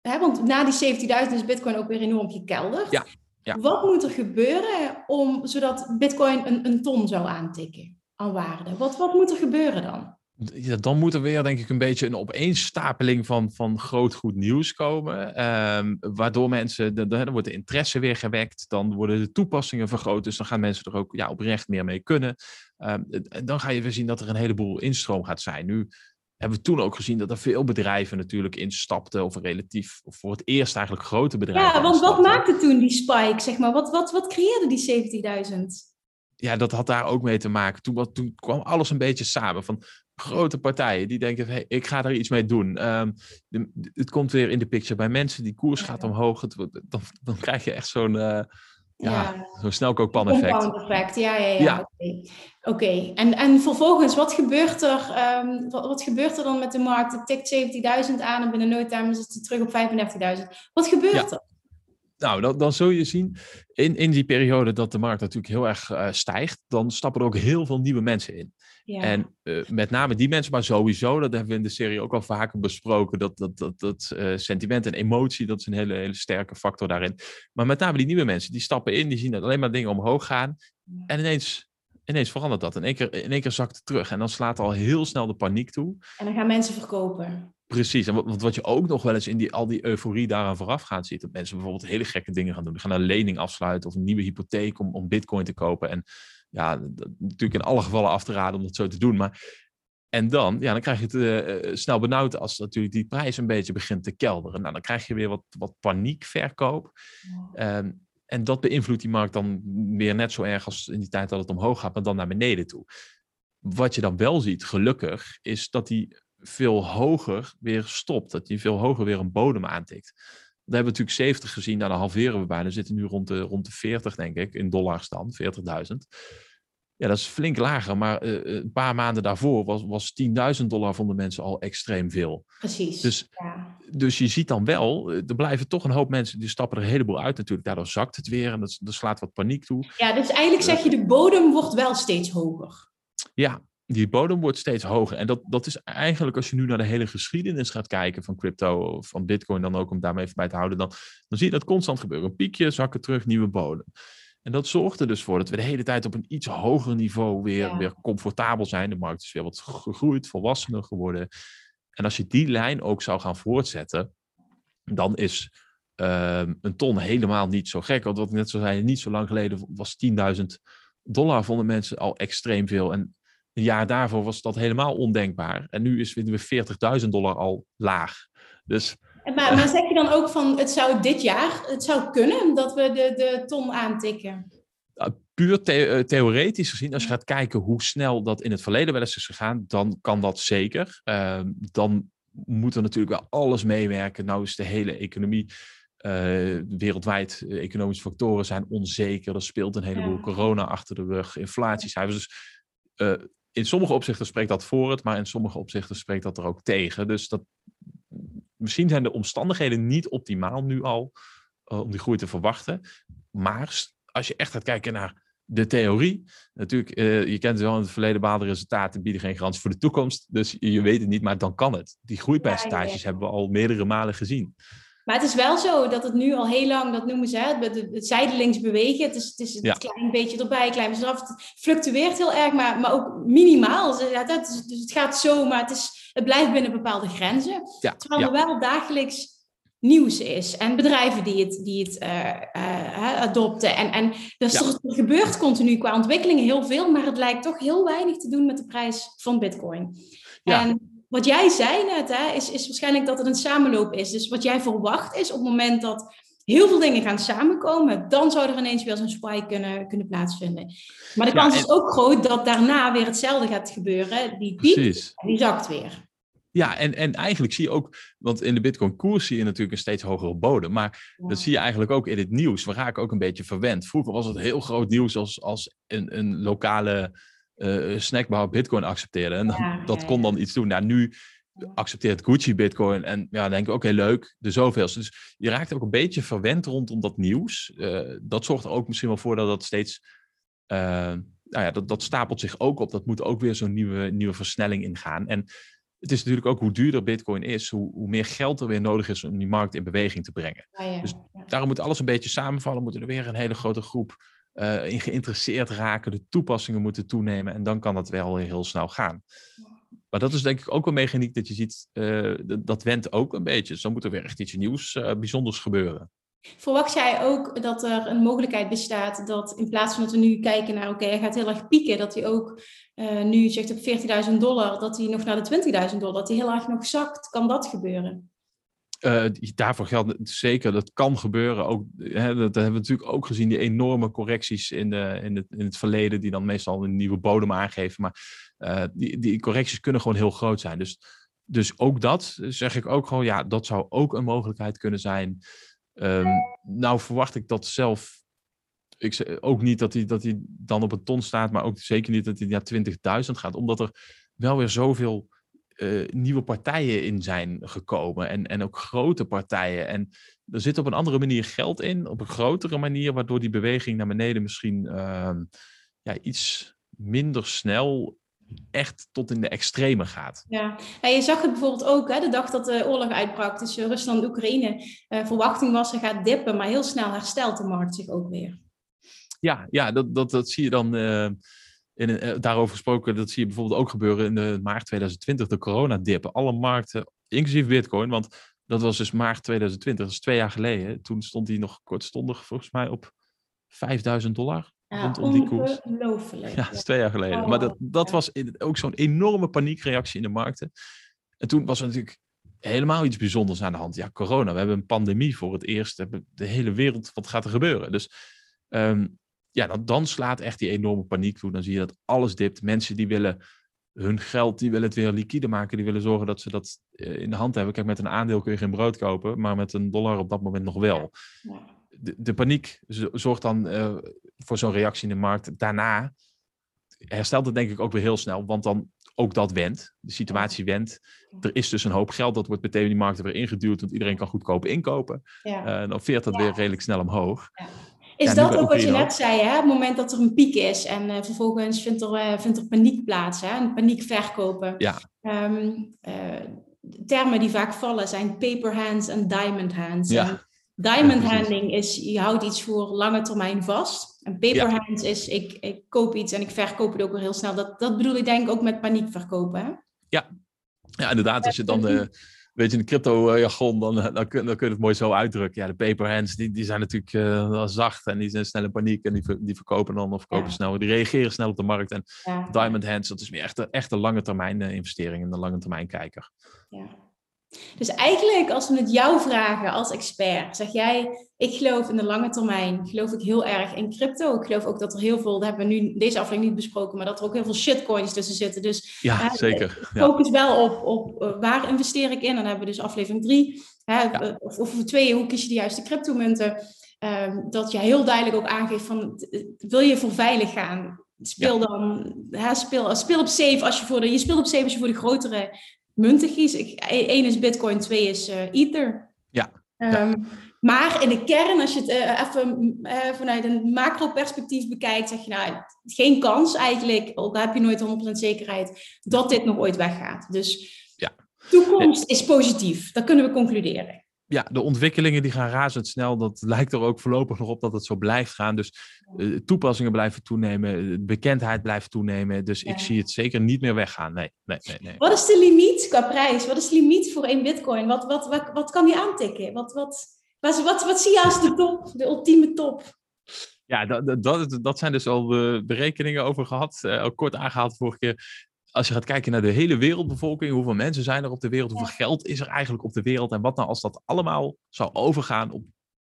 hè, want na die 17.000 is Bitcoin ook weer enorm gekelderd. Ja, ja. Wat moet er gebeuren om, zodat Bitcoin een, een ton zou aantikken aan waarde? Wat, wat moet er gebeuren dan? Ja, dan moet er weer, denk ik, een beetje een opeenstapeling van, van groot goed nieuws komen. Um, waardoor mensen, de, de, dan wordt de interesse weer gewekt. Dan worden de toepassingen vergroot. Dus dan gaan mensen er ook ja, oprecht meer mee kunnen. Um, dan ga je weer zien dat er een heleboel instroom gaat zijn. Nu hebben we toen ook gezien dat er veel bedrijven natuurlijk instapten. Of relatief, of voor het eerst eigenlijk grote bedrijven. Ja, want wat maakte toen die spike, zeg maar? Wat, wat, wat creëerde die 17.000? ja, dat had daar ook mee te maken. Toen, toen kwam alles een beetje samen. Van grote partijen die denken, hey, ik ga er iets mee doen. Um, de, het komt weer in de picture bij mensen, die koers gaat omhoog. Het, dan, dan krijg je echt zo'n uh, ja, ja. zo'n snelkookpan effect. effect. Ja, ja, ja. ja. Oké, okay. okay. en, en vervolgens, wat gebeurt er, um, wat, wat, gebeurt er dan met de markt? Het tikt 17.000 aan en binnen no time is het terug op 35.000. Wat gebeurt er? Nou, dan, dan zul je zien in, in die periode dat de markt natuurlijk heel erg uh, stijgt, dan stappen er ook heel veel nieuwe mensen in. Ja. En uh, met name die mensen, maar sowieso, dat hebben we in de serie ook al vaker besproken, dat, dat, dat, dat uh, sentiment en emotie, dat is een hele, hele sterke factor daarin. Maar met name die nieuwe mensen, die stappen in, die zien dat alleen maar dingen omhoog gaan. Ja. En ineens, ineens verandert dat. In één, keer, in één keer zakt het terug. En dan slaat al heel snel de paniek toe. En dan gaan mensen verkopen. Precies, en wat, wat je ook nog wel eens in die, al die euforie daaraan vooraf gaat ziet, dat mensen bijvoorbeeld hele gekke dingen gaan doen. Die gaan een lening afsluiten of een nieuwe hypotheek om, om bitcoin te kopen. En ja, natuurlijk in alle gevallen af te raden om dat zo te doen. Maar, en dan, ja, dan krijg je het uh, snel benauwd als natuurlijk die prijs een beetje begint te kelderen. Nou, dan krijg je weer wat, wat paniekverkoop. Um, En dat beïnvloedt die markt dan weer net zo erg als in die tijd dat het omhoog gaat, maar dan naar beneden toe. Wat je dan wel ziet, gelukkig, is dat die veel hoger weer stopt. Dat die veel hoger weer een bodem aantikt. We hebben we natuurlijk 70 gezien, nou, dan halveren we bijna. We zitten nu rond de, rond de 40, denk ik, in dollars dan, 40.000. Ja, dat is flink lager, maar uh, een paar maanden daarvoor was, was 10.000 dollar vonden mensen al extreem veel. Precies. Dus, ja. dus je ziet dan wel, er blijven toch een hoop mensen, die stappen er een heleboel uit natuurlijk. Daardoor zakt het weer en dat, dat slaat wat paniek toe. Ja, dus eigenlijk zeg je, de bodem wordt wel steeds hoger. Ja, die bodem wordt steeds hoger. En dat, dat is eigenlijk, als je nu naar de hele geschiedenis gaat kijken van crypto, van bitcoin dan ook, om daarmee even bij te houden, dan, dan zie je dat constant gebeuren. Een piekje, zakken terug, nieuwe bodem. En dat zorgt er dus voor dat we de hele tijd op een iets hoger niveau weer, weer comfortabel zijn. De markt is weer wat gegroeid, volwassener geworden. En als je die lijn ook zou gaan voortzetten, dan is uh, een ton helemaal niet zo gek. Want wat ik net zo zei, niet zo lang geleden was 10.000 dollar vonden mensen al extreem veel. En een jaar daarvoor was dat helemaal ondenkbaar. En nu is weer 40.000 dollar al laag. Dus, maar, maar zeg je dan ook van, het zou dit jaar, het zou kunnen dat we de, de ton aantikken? puur the theoretisch gezien, als je gaat kijken hoe snel dat in het verleden wel eens is gegaan, dan kan dat zeker. Uh, dan moet er natuurlijk wel alles meewerken. Nou is de hele economie uh, wereldwijd, uh, economische factoren zijn onzeker. Er speelt een heleboel ja. corona achter de rug, inflatiecijfers. Dus uh, in sommige opzichten spreekt dat voor het, maar in sommige opzichten spreekt dat er ook tegen. Dus dat, misschien zijn de omstandigheden niet optimaal nu al uh, om die groei te verwachten. Maar als je echt gaat kijken naar de theorie, natuurlijk, uh, je kent wel in het verleden bepaalde resultaten bieden geen garantie voor de toekomst. Dus je weet het niet, maar dan kan het. Die groeipercentages ja, ja, hebben we al meerdere malen gezien. Maar het is wel zo dat het nu al heel lang, dat noemen ze het, het, het zijdelings bewegen. Het is, het is een ja. klein beetje erbij, klein beetje eraf. Het fluctueert heel erg, maar, maar ook minimaal. Dus, dus het gaat zo, maar het, is, het blijft binnen bepaalde grenzen. Ja. Terwijl er wel dagelijks nieuws is. En bedrijven die het, die het uh, uh, adopten. En, en dus ja. er gebeurt continu qua ontwikkelingen heel veel, maar het lijkt toch heel weinig te doen met de prijs van bitcoin. Ja. En wat jij zei net, hè, is, is waarschijnlijk dat het een samenloop is. Dus wat jij verwacht is op het moment dat heel veel dingen gaan samenkomen, dan zou er ineens weer zo'n spike kunnen, kunnen plaatsvinden. Maar de kans ja, en... is ook groot dat daarna weer hetzelfde gaat gebeuren. Die piek, en die zakt weer. Ja, en, en eigenlijk zie je ook, want in de Bitcoin-koers zie je natuurlijk een steeds hogere bodem. Maar ja. dat zie je eigenlijk ook in het nieuws. We raken ook een beetje verwend. Vroeger was het heel groot nieuws als, als een, een lokale uh, snackbar Bitcoin accepteerde. En ja, dat kon dan iets doen. Nou, nu accepteert Gucci Bitcoin en ja, denk ik, oké, okay, leuk, de zoveelste. Dus je raakt ook een beetje verwend rondom dat nieuws. Uh, dat zorgt er ook misschien wel voor dat dat steeds, uh, nou ja, dat, dat stapelt zich ook op. Dat moet ook weer zo'n nieuwe, nieuwe versnelling ingaan. En het is natuurlijk ook hoe duurder Bitcoin is, hoe, hoe meer geld er weer nodig is om die markt in beweging te brengen. Dus daarom moet alles een beetje samenvallen. Moeten er weer een hele grote groep uh, in geïnteresseerd raken, de toepassingen moeten toenemen en dan kan dat wel heel snel gaan. Maar dat is denk ik ook een mechaniek dat je ziet, uh, dat wendt ook een beetje. Dus dan moet er weer echt iets nieuws, uh, bijzonders gebeuren. Verwacht jij ook dat er een mogelijkheid bestaat dat in plaats van dat we nu kijken naar, oké, hij gaat heel erg pieken, dat hij ook nu zegt op 14.000 dollar, dat hij nog naar de 20.000 dollar, dat hij heel erg nog zakt? Kan dat gebeuren? Uh, daarvoor geldt zeker, dat kan gebeuren. Ook, hè, dat hebben we natuurlijk ook gezien, die enorme correcties in, de, in, het, in het verleden, die dan meestal een nieuwe bodem aangeven. Maar uh, die, die correcties kunnen gewoon heel groot zijn. Dus, dus ook dat zeg ik ook gewoon, ja, dat zou ook een mogelijkheid kunnen zijn. Um, nou verwacht ik dat zelf ik ook niet dat hij, dat hij dan op een ton staat, maar ook zeker niet dat hij naar 20.000 gaat, omdat er wel weer zoveel uh, nieuwe partijen in zijn gekomen. En, en ook grote partijen. En er zit op een andere manier geld in, op een grotere manier, waardoor die beweging naar beneden misschien uh, ja, iets minder snel echt tot in de extreme gaat. Ja, je zag het bijvoorbeeld ook hè, de dag dat de oorlog uitbrak tussen Rusland en Oekraïne. Uh, verwachting was, ze gaat dippen, maar heel snel herstelt de markt zich ook weer. Ja, ja dat, dat, dat zie je dan uh, in, uh, daarover gesproken, dat zie je bijvoorbeeld ook gebeuren in de maart 2020, de coronadip. Alle markten, inclusief Bitcoin, want dat was dus maart 2020, dat is twee jaar geleden. Toen stond die nog kortstondig volgens mij op 5000 dollar. Ja, rondom die koers. Ja, dat is twee jaar geleden. Oh, maar dat, dat ja. was ook zo'n enorme paniekreactie in de markten. En toen was er natuurlijk helemaal iets bijzonders aan de hand. Ja, corona. We hebben een pandemie voor het eerst. De hele wereld. Wat gaat er gebeuren? Dus ehm, ja, dan, dan slaat echt die enorme paniek toe. Dan zie je dat alles dipt. Mensen die willen hun geld, die willen het weer liquide maken. Die willen zorgen dat ze dat eh, in de hand hebben. Kijk, met een aandeel kun je geen brood kopen, maar met een dollar op dat moment nog wel. De, de paniek zorgt dan uh, voor zo'n reactie in de markt. Daarna herstelt het denk ik ook weer heel snel, want dan ook dat wendt. De situatie wendt. Er is dus een hoop geld, dat wordt meteen in die markt weer ingeduwd, want iedereen kan goedkoop inkopen. Ja. Uh, dan veert dat weer redelijk snel omhoog. Ja. Is dat ook wat je net zei, hè? het moment dat er een piek is en uh, vervolgens vindt er, uh, vindt er paniek plaats, hè? een paniek verkopen. Ja. Um, termen die vaak vallen zijn paper hands en diamond hands. Ja. diamond handing is, je houdt iets voor lange termijn vast. En paper hands is, ik, ik koop iets en ik verkoop het ook weer heel snel. Dat, dat bedoel ik denk ik ook met paniek verkopen, hè? Ja. ja, inderdaad. Als je dan de weet je, in de crypto-jargon, dan, dan, dan, kun, dan kun je het mooi zo uitdrukken. Ja, de paper hands, die, die zijn natuurlijk uh, zacht en die zijn snel in paniek en die, die verkopen dan of verkopen snel. Die reageren snel op de markt. En diamond hands, dat is meer echt, echt een lange termijn investering en een lange termijn kijker. Ja. Dus eigenlijk, als we het jou vragen als expert, zeg jij, ik geloof in de lange termijn, geloof ik heel erg in crypto. Ik geloof ook dat er heel veel, dat hebben we nu deze aflevering niet besproken, maar dat er ook heel veel shitcoins tussen zitten. Dus ja, uh, zeker. Focus wel op, op uh, waar investeer ik in. dan hebben we dus aflevering drie. Hè, ja. uh, of, of twee, hoe kies je de juiste cryptomunten? Um, dat je heel duidelijk ook aangeeft van, wil je voor veilig gaan? Speel dan, hè, speel, speel op safe als je voor de, je speelt op safe als je voor de grotere munten kies. Eén is Bitcoin, twee is uh, Ether. Ja. Um, Maar in de kern, als je het uh, even uh, vanuit een macro-perspectief bekijkt, zeg je nou, geen kans eigenlijk, ook heb je nooit 100% zekerheid, dat dit nog ooit weggaat. Dus ja. toekomst is positief, dat kunnen we concluderen ja, de ontwikkelingen die gaan razendsnel. Dat (laughs) lijkt er ook voorlopig nog op dat het zo blijft gaan. Dus uh, toepassingen blijven toenemen, bekendheid blijft toenemen. Dus ik zie het zeker niet meer weggaan. Nee, nee, nee, nee. Wat is de limiet qua prijs? Wat is de limiet voor één bitcoin? Wat, wat, wat, wat kan die aantikken? Wat, wat, wat, wat, wat zie je als de top, de ultieme top? Ja, dat, dat, dat zijn dus al de berekeningen over gehad. Uh, ook kort aangehaald vorige keer als je gaat kijken naar de hele wereldbevolking, hoeveel mensen zijn er op de wereld, hoeveel geld is er eigenlijk op de wereld en wat nou als dat allemaal zou overgaan op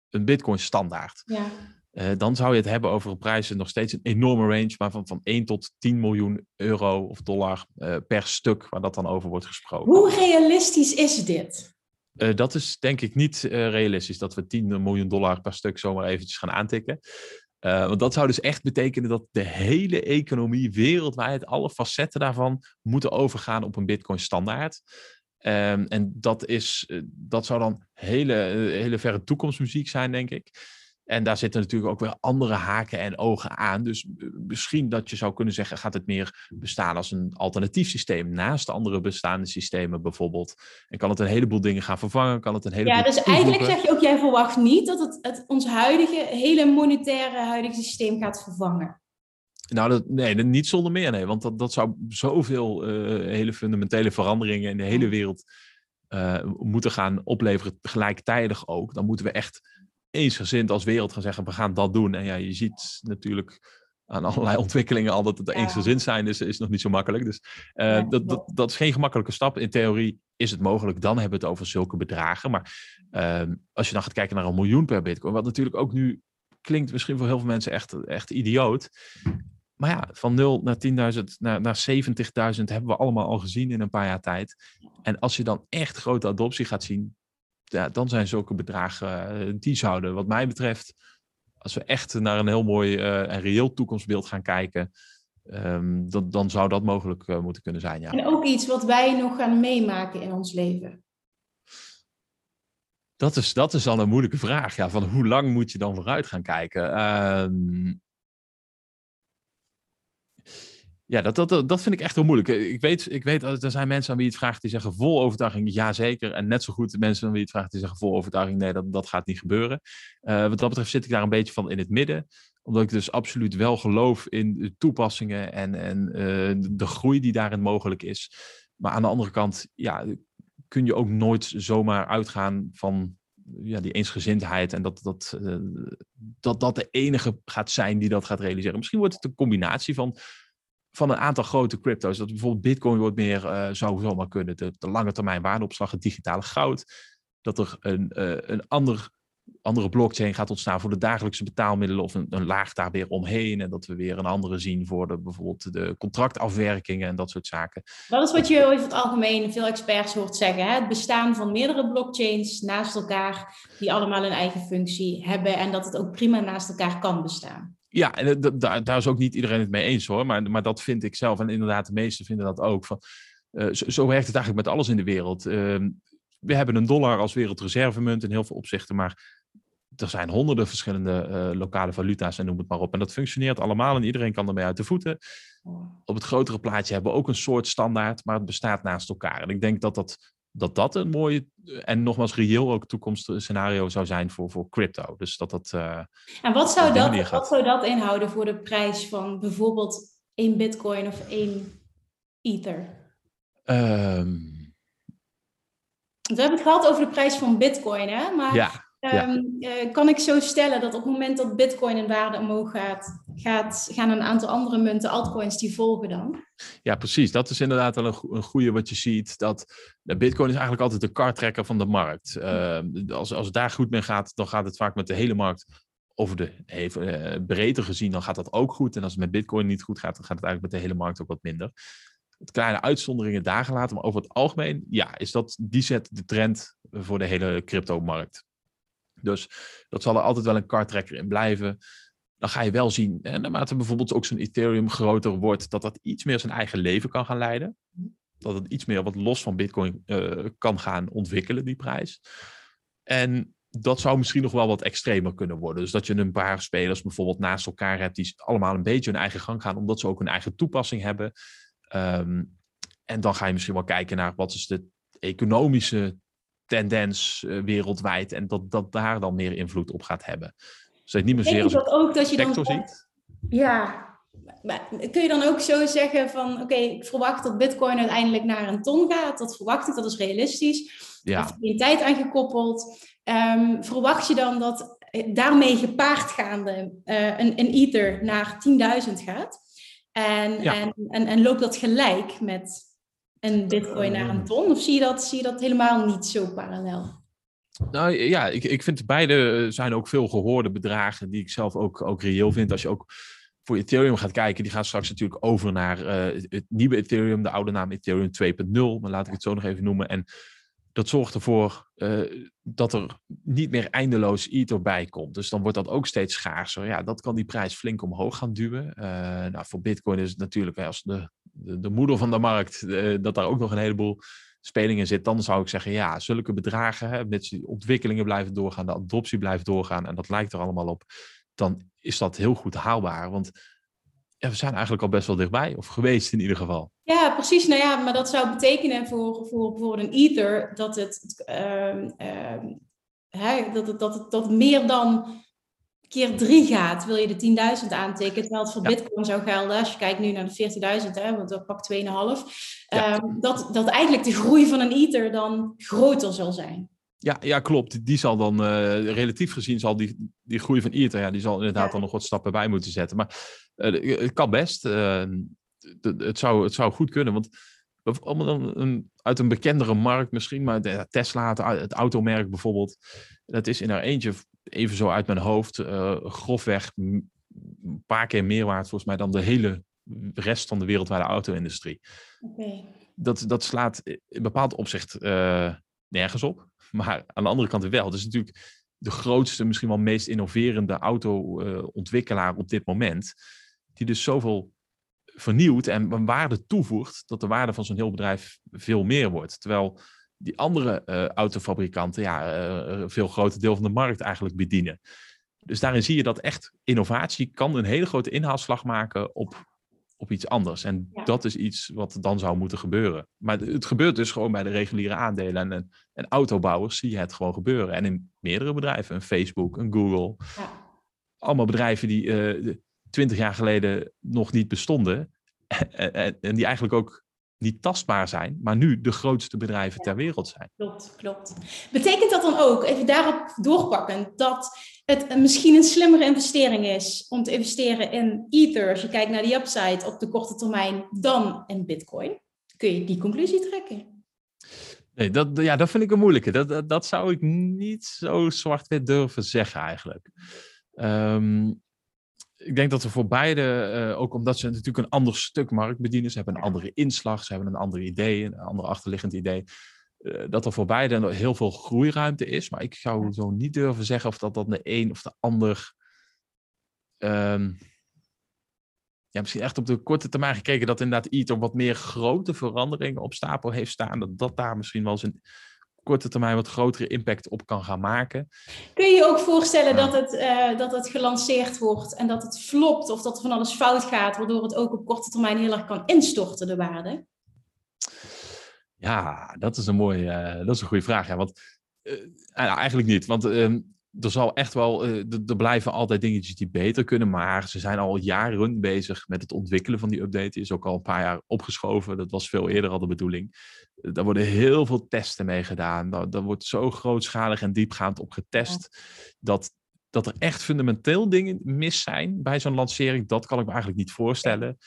een Bitcoin standaard. Ja. Uh, dan zou je het hebben over prijzen nog steeds een enorme range, maar van, van 1 tot 10 miljoen euro of dollar uh, per stuk, waar dat dan over wordt gesproken. Hoe realistisch is dit? Uh, dat is denk ik niet realistisch, dat we 10 miljoen dollar per stuk zomaar eventjes gaan aantikken. Uh, want dat zou dus echt betekenen dat de hele economie wereldwijd, alle facetten daarvan, moeten overgaan op een Bitcoin standaard. Um, en dat, is, uh, dat zou dan hele, uh, hele verre toekomstmuziek zijn, denk ik. En daar zitten natuurlijk ook weer andere haken en ogen aan. Dus misschien dat je zou kunnen zeggen, gaat het meer bestaan als een alternatief systeem naast andere bestaande systemen bijvoorbeeld. En kan het een heleboel dingen gaan vervangen? Kan het een heleboel ja, dus eigenlijk zeg je ook, jij verwacht niet dat het, het ons huidige, hele monetaire huidige systeem gaat vervangen. Nou, dat, nee, niet zonder meer, nee. Want dat, dat zou zoveel uh, hele fundamentele veranderingen in de hele wereld uh, moeten gaan opleveren, gelijktijdig ook. Dan moeten we echt eensgezind als wereld gaan zeggen, we gaan dat doen. En ja, je ziet natuurlijk aan allerlei (laughs) ontwikkelingen al dat het ja. eensgezind zijn is, is nog niet zo makkelijk. Dus uh, ja, dat, dat, dat is geen gemakkelijke stap. In theorie is het mogelijk, dan hebben we het over zulke bedragen. Maar uh, als je dan gaat kijken naar een miljoen per bitcoin, wat natuurlijk ook nu klinkt misschien voor heel veel mensen echt, echt idioot. Maar ja, van 0 naar 10.000 naar, naar 70.000 hebben we allemaal al gezien in een paar jaar tijd. En als je dan echt grote adoptie gaat zien, ja, dan zijn zulke bedragen, uh, die zouden wat mij betreft, als we echt naar een heel mooi uh, en reëel toekomstbeeld gaan kijken, um, dan, dan zou dat mogelijk uh, moeten kunnen zijn. Ja. En ook iets wat wij nog gaan meemaken in ons leven. Dat is, dat is al een moeilijke vraag. Ja, van hoe lang moet je dan vooruit gaan kijken? Uh, ja, dat, dat, dat vind ik echt heel moeilijk. Ik weet, ik weet dat er zijn mensen aan wie het vraagt die zeggen vol overtuiging ja zeker. En net zo goed mensen aan wie het vraagt die zeggen vol overtuiging nee, dat, dat gaat niet gebeuren. Uh, wat dat betreft zit ik daar een beetje van in het midden. Omdat ik dus absoluut wel geloof in de toepassingen en, en de groei die daarin mogelijk is. Maar aan de andere kant, ja, kun je ook nooit zomaar uitgaan van ja, die eensgezindheid en dat dat, dat dat de enige gaat zijn die dat gaat realiseren. Misschien wordt het een combinatie van van een aantal grote crypto's. Dat bijvoorbeeld Bitcoin wordt meer, uh, zou zomaar kunnen, de, lange termijn waardeopslag, het digitale goud. Dat er een, uh, een ander andere blockchain gaat ontstaan voor de dagelijkse betaalmiddelen of een, een, laag daar weer omheen. En dat we weer een andere zien voor de, bijvoorbeeld de contractafwerkingen en dat soort zaken. Dat is wat je over het algemeen veel experts hoort zeggen. Hè? Het bestaan van meerdere blockchains naast elkaar die allemaal een eigen functie hebben en dat het ook prima naast elkaar kan bestaan. Ja, en daar, daar is ook niet iedereen het mee eens hoor, maar, maar dat vind ik zelf en inderdaad de meesten vinden dat ook. Van, uh, zo, zo, werkt het eigenlijk met alles in de wereld. Uh, we hebben een dollar als wereldreservemunt in heel veel opzichten, maar er zijn honderden verschillende uh, lokale valuta's en noem het maar op. En dat functioneert allemaal en iedereen kan ermee uit de voeten. Op het grotere plaatje hebben we ook een soort standaard, maar het bestaat naast elkaar. En ik denk dat dat, dat, dat een mooie en nogmaals reëel ook toekomstscenario zou zijn voor, voor crypto. Dus dat dat. Uh, en wat zou dat, wat zou dat inhouden voor de prijs van bijvoorbeeld één bitcoin of één ether? Um... We hebben het gehad over de prijs van bitcoin, hè? Maar ja Ehm, eh, kan ik zo stellen dat op het moment dat Bitcoin in waarde omhoog gaat, gaat, gaan een aantal andere munten, altcoins, die volgen dan? Ja, precies. Dat is inderdaad wel een, een goede wat je ziet. Dat de Bitcoin is eigenlijk altijd de kartrekker van de markt. Uh, als, als het daar goed mee gaat, dan gaat het vaak met de hele markt over de even, uh, breedte gezien, dan gaat dat ook goed. En als het met Bitcoin niet goed gaat, dan gaat het eigenlijk met de hele markt ook wat minder. Het kleine uitzonderingen daar gelaten, maar over het algemeen, ja, is dat, die zet de trend voor de hele crypto-markt. Dus dat zal er altijd wel een kartrekker in blijven. Dan ga je wel zien, en naarmate bijvoorbeeld ook zo'n Ethereum groter wordt, dat dat iets meer zijn eigen leven kan gaan leiden. Dat het iets meer wat los van Bitcoin uh, kan gaan ontwikkelen, die prijs. En dat zou misschien nog wel wat extremer kunnen worden. Dus dat je een paar spelers bijvoorbeeld naast elkaar hebt die allemaal een beetje hun eigen gang gaan, omdat ze ook een eigen toepassing hebben. Um, en dan ga je misschien wel kijken naar wat is de economische tendens uh, wereldwijd en dat, dat daar dan meer invloed op gaat hebben. Dus het niet meer zeer als dat ook dat je dan ziet. Ja, maar kun je dan ook zo zeggen van oké, ik verwacht dat bitcoin uiteindelijk naar een ton gaat. Dat verwacht ik, dat is realistisch. Ja. Er is tijd aan gekoppeld. Um, verwacht je dan dat eh, daarmee gepaardgaande uh, een, een ether naar 10.000 gaat? En, ja. en, en, en loopt dat gelijk met een bitcoin naar een ton? Of zie je dat, zie je dat helemaal niet zo parallel? Nou ja, ik, ik vind beide eh, zijn ook veel gehoorde bedragen die ik zelf ook, ook reëel vind. Als je ook voor Ethereum gaat kijken, die gaat straks natuurlijk over naar uh, het nieuwe Ethereum, de oude naam Ethereum 2.0, maar laat ik het zo nog even noemen. En dat zorgt ervoor uh, dat er niet meer eindeloos Ether bij komt. Dus dan wordt dat ook steeds schaarser. Ja, dat kan die prijs flink omhoog gaan duwen. Nou, voor Bitcoin is het natuurlijk als de de, de moeder van de markt, uh, dat daar ook nog een heleboel speling in zit, dan zou ik zeggen, ja, zulke bedragen, hè, met die ontwikkelingen blijven doorgaan, de adoptie blijft doorgaan, en dat lijkt er allemaal op, dan is dat heel goed haalbaar. Want we zijn eigenlijk al best wel dichtbij, of geweest in ieder geval. Ja, precies. Nou ja, maar dat zou betekenen voor, voor bijvoorbeeld een Ether dat het, uh, dat het, dat het dat meer dan keer drie gaat, wil je de 10.000 aantekenen. Terwijl het voor Bitcoin zou gelden, als je kijkt nu naar de 40.000, want dat pakt 2,5. Ja. Um, dat, dat eigenlijk de groei van een Ether dan groter zal zijn. Ja, ja klopt. Die zal dan, uh, relatief gezien, zal die, die groei van Ether, ja, die zal inderdaad ja. dan nog wat stappen bij moeten zetten. Maar uh, het kan best. Uh, het, zou, het zou goed kunnen, want allemaal een, uit een bekendere markt misschien, maar Tesla, het, het automerk bijvoorbeeld, dat is in haar eentje even zo uit mijn hoofd, uh, grofweg een paar keer meer waard volgens mij dan de hele rest van de wereldwijde auto-industrie. Okay. Dat, dat slaat in bepaald opzicht uh, nergens op, (laughs) maar aan de andere kant wel. Het is natuurlijk de grootste, misschien wel meest innoverende auto-ontwikkelaar op dit moment, die dus zoveel vernieuwt en waarde toevoegt, dat de waarde van zo'n heel bedrijf veel meer wordt. Terwijl die andere uh, autofabrikanten ja, uh, een veel groter deel van de markt eigenlijk bedienen. Dus daarin zie je dat echt innovatie kan een hele grote inhaalslag maken op, op iets anders. En dat is iets wat dan zou moeten gebeuren. Maar het gebeurt dus gewoon bij de reguliere aandelen. En, en autobouwers zie je het gewoon gebeuren. En in meerdere bedrijven, een Facebook, een Google. Ja. Allemaal bedrijven die twintig jaar geleden nog niet bestonden. (laughs) en, en die eigenlijk ook niet tastbaar zijn, maar nu de grootste bedrijven ter wereld zijn. Klopt, klopt. Betekent dat dan ook, even daarop doorpakken, dat het misschien een slimmere investering is om te investeren in Ether, als je kijkt naar die upside op de korte termijn, dan in Bitcoin? Kun je die conclusie trekken? Nee, dat, ja, dat vind ik een moeilijke. Dat, dat, zou ik niet zo zwart-wit durven zeggen eigenlijk. Ehm, ik denk dat er voor beide, eh, ook omdat ze natuurlijk een ander stuk markt bedienen, ze hebben een andere inslag, ze hebben een ander idee, een ander achterliggend idee, uh, dat er voor beide heel veel groeiruimte is. Maar ik zou zo niet durven zeggen of dat dan de een of de ander, um, ja, misschien echt op de korte termijn gekeken, dat inderdaad Ether wat meer grote veranderingen op stapel heeft staan, dat dat daar misschien wel een korte termijn wat grotere impact op kan gaan maken. Kun je je ook voorstellen dat, het, uh, dat het gelanceerd wordt en dat het flopt of dat er van alles fout gaat, waardoor het ook op korte termijn heel erg kan instorten, de waarde? Ja, dat is een mooie, uh, dat is een goede vraag. Ja, want uh, eigenlijk niet, want ehm, er zal echt wel, er blijven altijd dingetjes die beter kunnen, maar ze zijn al jaren bezig met het ontwikkelen van die update. Die is ook al een paar jaar opgeschoven. Dat was veel eerder al de bedoeling. Daar worden heel veel testen mee gedaan. Daar, wordt zo grootschalig en diepgaand op getest. Dat, dat er echt fundamenteel dingen mis zijn bij zo'n lancering, dat kan ik me eigenlijk niet voorstellen.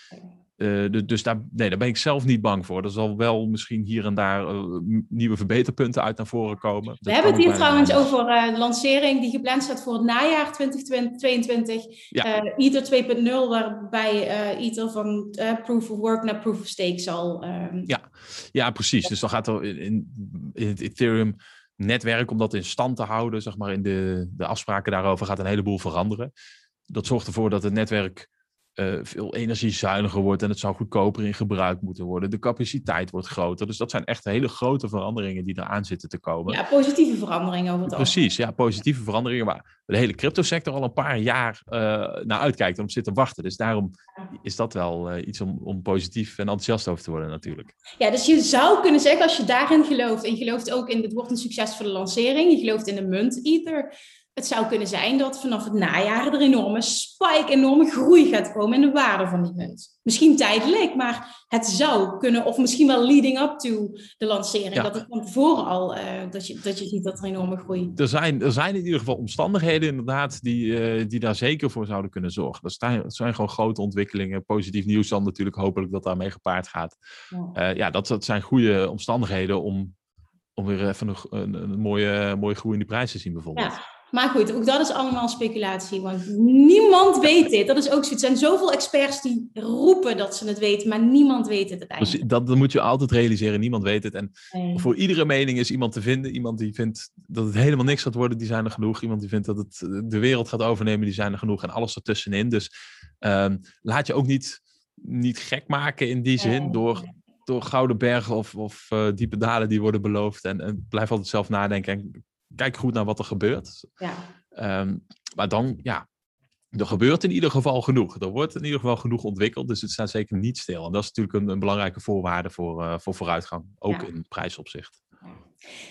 Uh, dus daar, nee, daar ben ik zelf niet bang voor. Er zal wel misschien hier en daar uh, nieuwe verbeterpunten uit naar voren komen. We hebben het hier trouwens over uh, de lancering die gepland staat voor het najaar 2022. Ja. ITER 2.0, waarbij ITER van proof of work naar proof of stake zal. Ehm, ja. ja, precies. Dus dan gaat er in, in het Ethereum netwerk, om dat in stand te houden, zeg maar in de, de afspraken daarover, gaat een heleboel veranderen. Dat zorgt ervoor dat het netwerk uh, veel energiezuiniger wordt en het zou goedkoper in gebruik moeten worden. De capaciteit wordt groter. Dus dat zijn echt hele grote veranderingen die eraan zitten te komen. Ja, positieve veranderingen over het Precies, ja, positieve veranderingen waar de hele cryptosector al een paar jaar uh, naar uitkijkt en op zit te wachten. Dus daarom is dat wel uh, iets om, om positief en enthousiast over te worden natuurlijk. Ja, dus je zou kunnen zeggen als je daarin gelooft en je gelooft ook in, het wordt een succesvolle lancering, je gelooft in de munt Ether, het zou kunnen zijn dat vanaf het najaar er een enorme spike, enorme groei gaat komen in de waarde van die munt. Misschien tijdelijk, maar het zou kunnen, of misschien wel leading up to de lancering. Dat het van tevoren al, uh, dat, je, dat je ziet dat er enorme groei... Er zijn, er zijn in ieder geval omstandigheden inderdaad die, uh, die daar zeker voor zouden kunnen zorgen. Dat zijn, dat zijn gewoon grote ontwikkelingen. Positief nieuws dan natuurlijk hopelijk dat daarmee gepaard gaat. Ja, uh, ja dat, dat zijn goede omstandigheden om, om weer even een, een, een mooie, mooie groei in die prijs te zien bijvoorbeeld. Ja. Maar goed, ook dat is allemaal speculatie, want niemand weet dit. Dat is ook zo. Er zijn zoveel experts die roepen dat ze het weten, maar niemand weet het uiteindelijk. Dus dat, dat moet je altijd realiseren, niemand weet het. En nee. voor iedere mening is iemand te vinden. Iemand die vindt dat het helemaal niks gaat worden, die zijn er genoeg. Iemand die vindt dat het de wereld gaat overnemen, die zijn er genoeg. En alles ertussenin. Dus um, laat je ook niet, niet gek maken in die zin nee. door door gouden bergen of, of uh, diepe dalen die worden beloofd. En, en blijf altijd zelf nadenken en kijk goed naar wat er gebeurt. Ja. Um, maar dan, ja, er gebeurt in ieder geval genoeg. Er wordt in ieder geval genoeg ontwikkeld, dus het staat zeker niet stil. En dat is natuurlijk een, een belangrijke voorwaarde voor, uh, voor vooruitgang, ook ja. in prijsopzicht.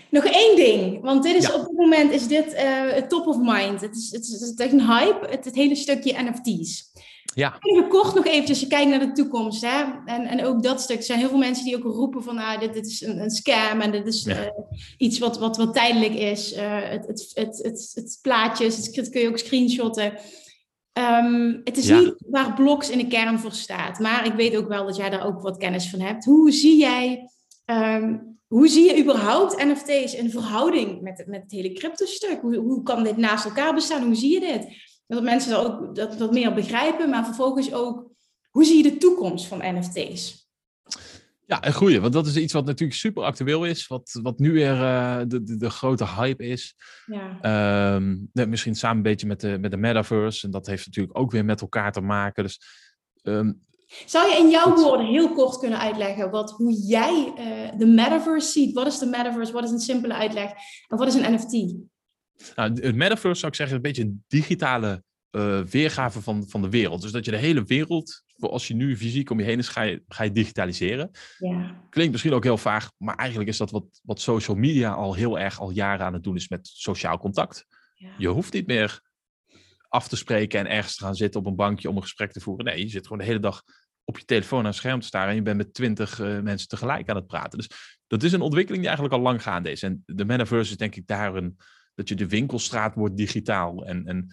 Nog één ding, want dit is ja. op dit moment is dit uh, top of mind. Het is, het is, het is echt een hype, het, het hele stukje NFT's. Ja. Even kort nog eventjes, je kijkt naar de toekomst. Hè? En, en ook dat stuk. Er zijn heel veel mensen die ook roepen van ah, dit, dit is een, een scam en dit is ja. uh, iets wat, wat, wat tijdelijk is. Uh, het, het, het, het, het plaatjes, het, kun je ook screenshotten. Um, het is ja. niet waar Bloks in de kern voor staat. Maar ik weet ook wel dat jij daar ook wat kennis van hebt. Hoe zie jij... Um, hoe zie je überhaupt NFT's in verhouding met, met het hele crypto-stuk? Hoe, hoe kan dit naast elkaar bestaan? Hoe zie je dit? Dat mensen dat ook dat, dat meer begrijpen, maar vervolgens ook, hoe zie je de toekomst van NFT's? Ja, een goeie, want dat is iets wat natuurlijk super actueel is, wat, wat nu weer uh, de, de, de, grote hype is. Ja. Um, misschien samen een beetje met de, met de metaverse, en dat heeft natuurlijk ook weer met elkaar te maken. Dus, um, Zou je in jouw woorden heel kort kunnen uitleggen wat, hoe jij uh, de metaverse ziet? Wat is de metaverse? Wat is een simpele uitleg? En wat is een NFT? Nou, het metaverse zou ik zeggen, is een beetje een digitale uh, weergave van, van de wereld. Dus dat je de hele wereld, als je nu fysiek om je heen is, ga je, ga je digitaliseren. Ja. Klinkt misschien ook heel vaag, maar eigenlijk is dat wat, wat social media al heel erg al jaren aan het doen is met sociaal contact. Ja. Je hoeft niet meer af te spreken en ergens te gaan zitten op een bankje om een gesprek te voeren. Nee, je zit gewoon de hele dag op je telefoon aan een scherm te staren en je bent met twintig uh, mensen tegelijk aan het praten. Dus dat is een ontwikkeling die eigenlijk al lang gaande is. En de metaverse is denk ik daar een, dat je de winkelstraat wordt digitaal. En, en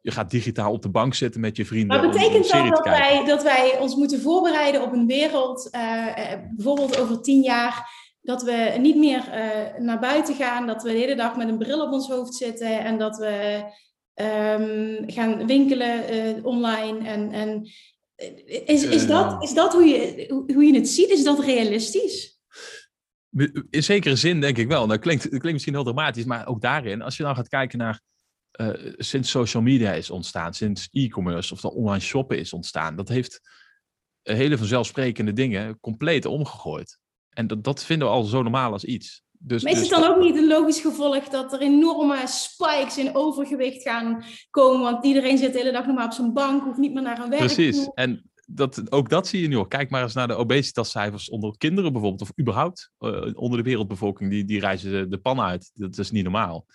je gaat digitaal op de bank zitten met je vrienden. Maar betekent dat dat wij, dat wij ons moeten voorbereiden op een wereld, uh, bijvoorbeeld over tien jaar, dat we niet meer uh, naar buiten gaan, dat we de hele dag met een bril op ons hoofd zitten en dat we um, gaan winkelen online. En, en is, is, dat, is dat hoe je, hoe je het ziet? Is dat realistisch? In zekere zin denk ik wel. Dat klinkt, dat klinkt misschien heel dramatisch, maar ook daarin, als je dan gaat kijken naar uh, sinds social media is ontstaan, sinds e-commerce of dat online shoppen is ontstaan, dat heeft hele vanzelfsprekende dingen compleet omgegooid. En dat, dat vinden we al zo normaal als iets. Dus, maar is dus het dan ook niet een logisch gevolg dat er enorme spikes in overgewicht gaan komen? Want iedereen zit de hele dag nog maar op zijn bank, hoeft niet meer naar een werk Precies. En dat, ook dat zie je nu al. Kijk maar eens naar de obesitascijfers onder kinderen bijvoorbeeld, of überhaupt uh, onder de wereldbevolking. Die, die reizen de, de pan uit. Dat is niet normaal.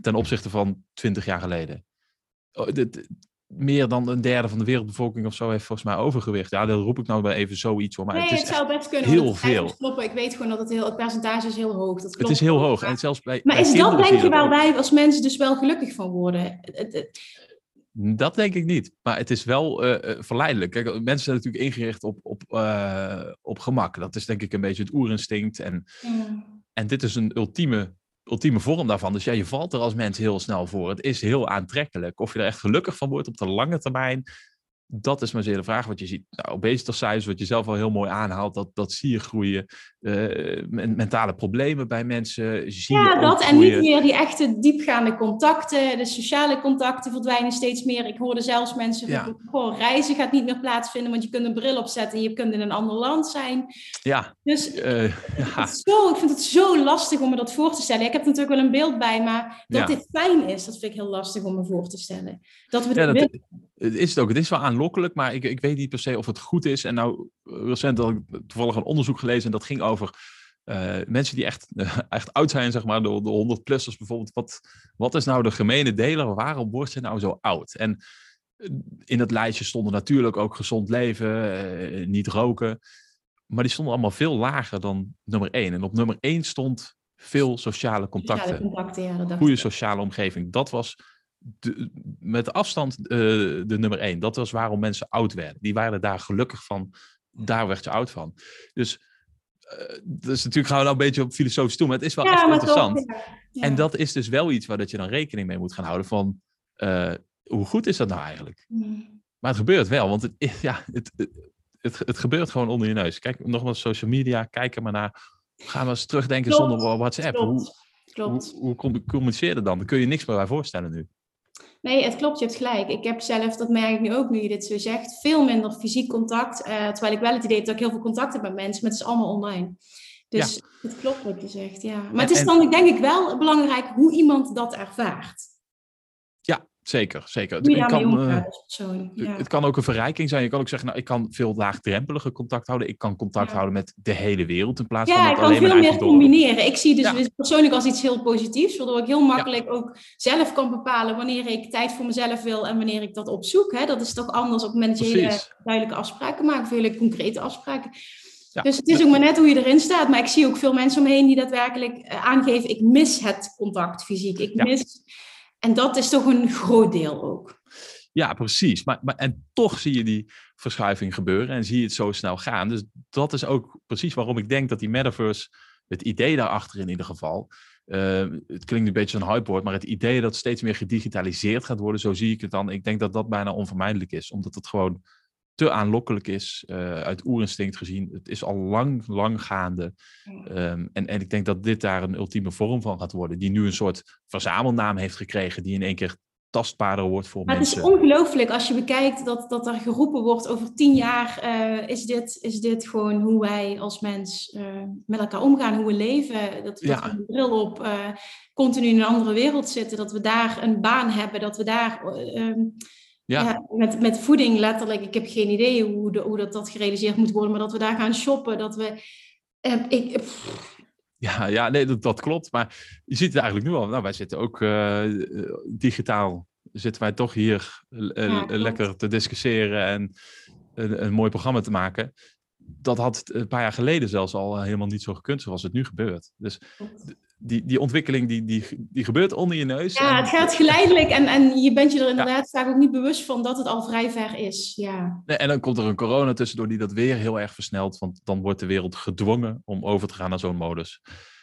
Ten opzichte van 20 jaar geleden. Oh, meer dan een derde van de wereldbevolking of zo heeft volgens mij overgewicht. Ja, dat roep ik nou wel even zoiets hoor. Maar nee, het, is het zou best kunnen. Heel veel. Stoppen. Ik weet gewoon dat het, heel, het percentage is heel hoog. Dat het is heel hoog. En zelfs bij, maar bij is dat denk je waar wij als mensen dus wel gelukkig van worden? Dat denk ik niet. Maar het is wel uh, verleidelijk. Kijk, mensen zijn natuurlijk ingericht op, op, uh, op gemak. Dat is denk ik een beetje het oerinstinct. En, mm. en dit is een ultieme, ultieme vorm daarvan. Dus ja, je valt er als mens heel snel voor. Het is heel aantrekkelijk. Of je er echt gelukkig van wordt op de lange termijn, dat is maar zeer de vraag. Wat je ziet, nou, obesitascijfers, wat je zelf al heel mooi aanhaalt, dat, dat zie je groeien. Uh, mentale problemen bij mensen. Zie ja, dat en niet meer die echte diepgaande contacten. De sociale contacten verdwijnen steeds meer. Ik hoorde zelfs mensen ja. gewoon reizen gaat niet meer plaatsvinden, want je kunt een bril opzetten en je kunt in een ander land zijn. Ja. Dus uh, (laughs) ja. Zo, ik vind het zo lastig om me dat voor te stellen. Ik heb er natuurlijk wel een beeld bij, maar dat dit fijn is, dat vind ik heel lastig om me voor te stellen. Dat we ja, dat, het is het ook. Het is wel aanlokkelijk, maar ik, ik weet niet per se of het goed is. En nou, recent had ik toevallig een onderzoek gelezen en dat ging over uh, mensen die echt, uh, (laughs) echt oud zijn, zeg maar, de, de 100-plussers bijvoorbeeld. Wat, wat is nou de gemene deler? Waarom wordt ze nou zo oud? En eh, in het lijstje stonden natuurlijk ook gezond leven, niet roken. Maar die stonden allemaal veel lager dan nummer 1. En op nummer 1 stond veel sociale contacten. Sociale contacten ja, Goede sociale omgeving. Dat was de, met afstand uh, de nummer één. Dat was waarom mensen oud werden. Die waren daar gelukkig van. Daar werd je oud van. Dus uh, dus natuurlijk gaan we nou een beetje op filosofisch toe, maar het is wel echt interessant. Toch, ja. En dat is dus wel iets waar dat je dan rekening mee moet gaan houden van uh, hoe goed is dat nou eigenlijk? Mm. Maar het gebeurt wel, want het, ja, het, het, het, gebeurt gewoon onder je neus. Kijk nogmaals, social media, kijk er maar naar. Gaan we eens terugdenken Klopt. zonder WhatsApp. Klopt. Hoe, Klopt. Hoe, hoe communiceer je dan? Daar kun je niks meer bij voorstellen nu. Nee, het klopt, je hebt gelijk. Ik heb zelf, dat merk ik nu ook nu je dit zo zegt, veel minder fysiek contact. Uh, terwijl ik wel het idee heb dat ik heel veel contact heb met mensen, maar het is allemaal online. Dus het klopt wat je zegt, ja. Maar het is dan denk ik wel belangrijk hoe iemand dat ervaart. Zeker, zeker. Het kan, uh, ja. het kan ook een verrijking zijn. Je kan ook zeggen, nou, ik kan veel laagdrempelige contact houden. Ik kan contact houden met de hele wereld in plaats van Ja, ik kan veel meer combineren. Ik zie dus, dus persoonlijk als iets heel positiefs, waardoor ik heel makkelijk ook zelf kan bepalen wanneer ik tijd voor mezelf wil en wanneer ik dat opzoek. Hè? Dat is toch anders op het moment dat je hele duidelijke afspraken maakt, hele concrete afspraken. Dus het is ook maar net hoe je erin staat. Maar ik zie ook veel mensen omheen die daadwerkelijk eh, aangeven, ik mis het contact fysiek. Ik mis en dat is toch een groot deel ook. Ja, precies. Maar, maar, en toch zie je die verschuiving gebeuren en zie je het zo snel gaan. Dus dat is ook precies waarom ik denk dat die metaverse, het idee daarachter in ieder geval, uh, het klinkt een beetje een hypewoord, maar het idee dat steeds meer gedigitaliseerd gaat worden, zo zie ik het dan. Ik denk dat dat bijna onvermijdelijk is, omdat het gewoon te aanlokkelijk is, uh, uit oerinstinct gezien. Het is al lang, lang gaande. Um, en, en ik denk dat dit daar een ultieme vorm van gaat worden, die nu een soort verzamelnaam heeft gekregen, die in één keer tastbaarder wordt voor maar mensen. Het is ongelooflijk als je bekijkt dat, dat er geroepen wordt over tien jaar uh, is, dit, is dit gewoon hoe wij als mens uh, met elkaar omgaan, hoe we leven. Dat, ja. dat we een bril op uh, continu in een andere wereld zitten, dat we daar een baan hebben, dat we daar ehm, ja. met, met voeding letterlijk. Ik heb geen idee hoe, de, hoe dat, dat gerealiseerd moet worden, maar dat we daar gaan shoppen, dat we... Eh, ik, ja, ja, nee, dat, dat, klopt. Maar je ziet het eigenlijk nu al. Nou, wij zitten ook uh, digitaal. Zitten wij toch hier uh, ja, lekker te discussiëren. En een, een mooi programma te maken. Dat had een paar jaar geleden zelfs al helemaal niet zo gekund zoals het nu gebeurt. Dus die, die ontwikkeling die, die, die gebeurt onder je neus. Ja, het gaat geleidelijk en, en je bent je er inderdaad vaak ook niet bewust van dat het al vrij ver is. Ja. En dan komt er een corona tussendoor die dat weer heel erg versnelt, want dan wordt de wereld gedwongen om over te gaan naar zo'n modus.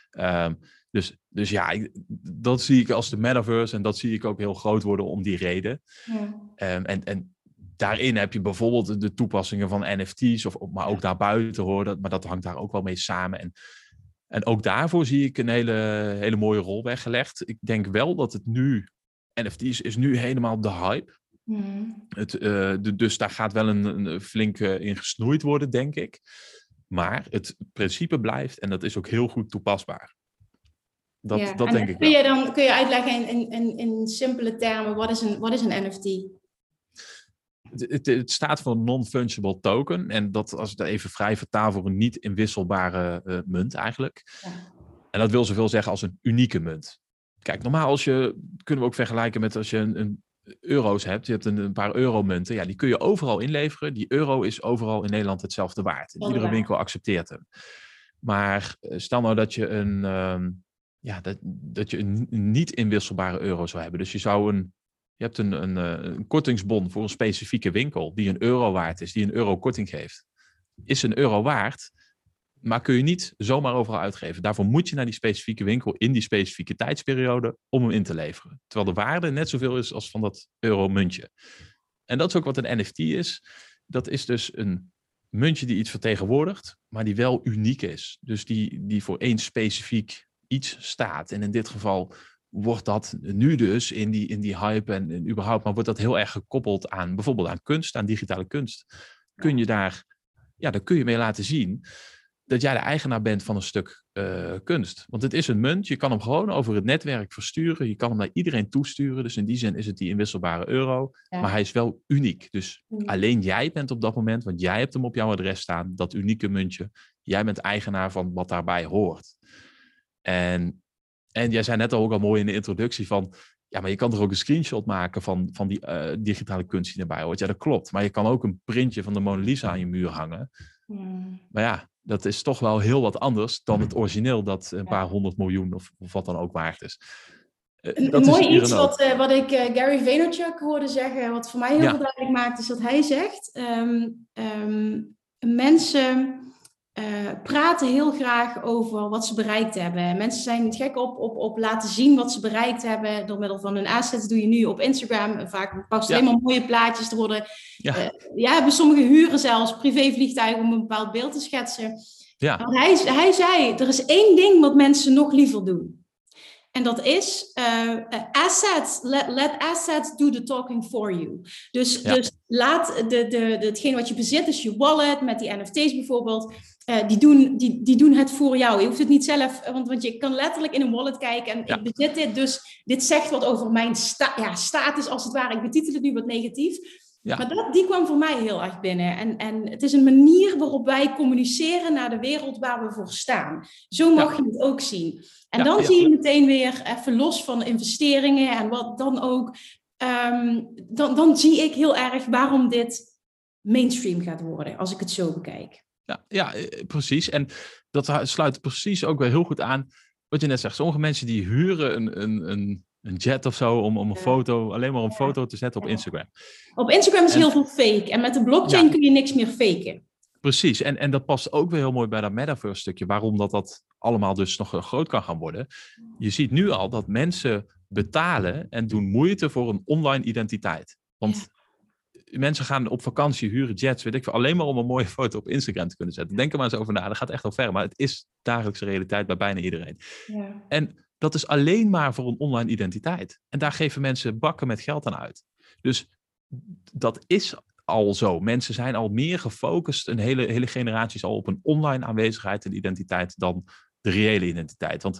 Ehm, dus, dus ja, ik, dat zie ik als de metaverse en dat zie ik ook heel groot worden om die reden. Ja. Um, en, en daarin heb je bijvoorbeeld de toepassingen van NFT's, of, maar ook daarbuiten hoor, dat, maar dat hangt daar ook wel mee samen. En en ook daarvoor zie ik een hele, hele mooie rol weggelegd. Ik denk wel dat het nu, NFT's is nu helemaal de hype. Mm. Het, uh, dus daar gaat wel een, een flink in gesnoeid worden, denk ik. Maar het principe blijft en dat is ook heel goed toepasbaar. Dat, ja. dat denk ik kun je dan kun je uitleggen in, in, in simpele termen, wat is een, wat is een NFT? Het, het, staat voor non-fungible token. En dat, als ik dat even vrij vertaal, voor een niet inwisselbare uh, munt eigenlijk. Ja. En dat wil zoveel zeggen als een unieke munt. Kijk, normaal als je, kunnen we ook vergelijken met als je een, een euro's hebt. Je hebt een, een paar euromunten. Ja, die kun je overal inleveren. Die euro is overal in Nederland hetzelfde waard. Iedere winkel accepteert hem. Maar eh, stel nou dat je een, uh, ja, dat, dat je een niet inwisselbare euro zou hebben. Dus je zou een je hebt een, een, eh, een, kortingsbon voor een specifieke winkel die een euro waard is, die een euro korting geeft. Is een euro waard, maar kun je niet zomaar overal uitgeven. Daarvoor moet je naar die specifieke winkel in die specifieke tijdsperiode om hem in te leveren. Terwijl de waarde net zoveel is als van dat euro-muntje. En dat is ook wat een NFT is. Dat is dus een muntje die iets vertegenwoordigt, maar die wel uniek is. Dus die, die voor één specifiek iets staat. En in dit geval wordt dat nu dus in die, in die hype en, en, überhaupt, maar wordt dat heel erg gekoppeld aan bijvoorbeeld aan kunst, aan digitale kunst. Kun je daar, ja, dan kun je mee laten zien dat jij de eigenaar bent van een stuk uh, kunst. Want het is een munt, je kan hem gewoon over het netwerk versturen, je kan hem naar iedereen toesturen. Dus in die zin is het die inwisselbare euro, maar hij is wel uniek. Dus alleen jij bent op dat moment, want jij hebt hem op jouw adres staan, dat unieke muntje. Jij bent eigenaar van wat daarbij hoort. En en jij zei net ook al mooi in de introductie van, ja, maar je kan er ook een screenshot maken van, van die uh, digitale kunst die erbij hoort. Ja, dat klopt. Maar je kan ook een printje van de Mona Lisa aan je muur hangen. Maar ja, dat is toch wel heel wat anders dan het origineel dat een paar honderd miljoen of, of wat dan ook waard is. Uh, een, mooi iets wat, uh, wat ik Gary Vaynerchuk hoorde zeggen, wat voor mij heel ja. duidelijk maakt, is dat hij zegt: um, um, mensen uh, praten heel graag over wat ze bereikt hebben. Mensen zijn niet gek op, op, op laten zien wat ze bereikt hebben door middel van hun assets. doe je nu op Instagram. Vaak past ja. helemaal mooie plaatjes te worden. Ja. Uh, ja, hebben sommigen huren zelfs privévliegtuigen om een bepaald beeld te schetsen. Ja. hij, hij zei, er is één ding wat mensen nog liever doen. En dat is uh, assets. Let, let, assets do the talking for you. Dus, dus laat de, de, de, hetgeen wat je bezit, dus je wallet met die NFT's bijvoorbeeld, uh, die, doen, die, die doen het voor jou. Je hoeft het niet zelf, want, want je kan letterlijk in een wallet kijken en ik bezit dit, dus dit zegt wat over mijn sta ja, status als het ware. Ik betitel het nu wat negatief. Ja. Maar dat, die kwam voor mij heel erg binnen. En, en het is een manier waarop wij communiceren naar de wereld waar we voor staan. Zo mag je het ook zien. En dan zie je meteen weer, even los van investeringen en wat dan ook, ehm, dan, dan zie ik heel erg waarom dit mainstream gaat worden, als ik het zo bekijk. Ja, ja eh, precies. En dat sluit precies ook weer heel goed aan wat je net zegt. Sommige mensen die huren een, een, een, een jet of zo om, om een foto, alleen maar een foto te zetten op Instagram. Op Instagram is heel veel fake. En met de blockchain kun je niks meer faken. Precies, en, en dat past ook weer heel mooi bij dat metaverse stukje, waarom dat, dat allemaal dus nog groot kan gaan worden. Je ziet nu al dat mensen betalen en doen moeite voor een online identiteit. Want mensen gaan op vakantie, huren jets, weet ik veel, alleen maar om een mooie foto op Instagram te kunnen zetten. Denk er maar eens over na, dat gaat echt al ver, maar het is dagelijkse realiteit bij bijna iedereen. Ja. En dat is alleen maar voor een online identiteit. En daar geven mensen bakken met geld aan uit. Dus dat is al zo. Mensen zijn al meer gefocust, een hele, hele generatie is al op een online aanwezigheid en identiteit dan de reële identiteit. Want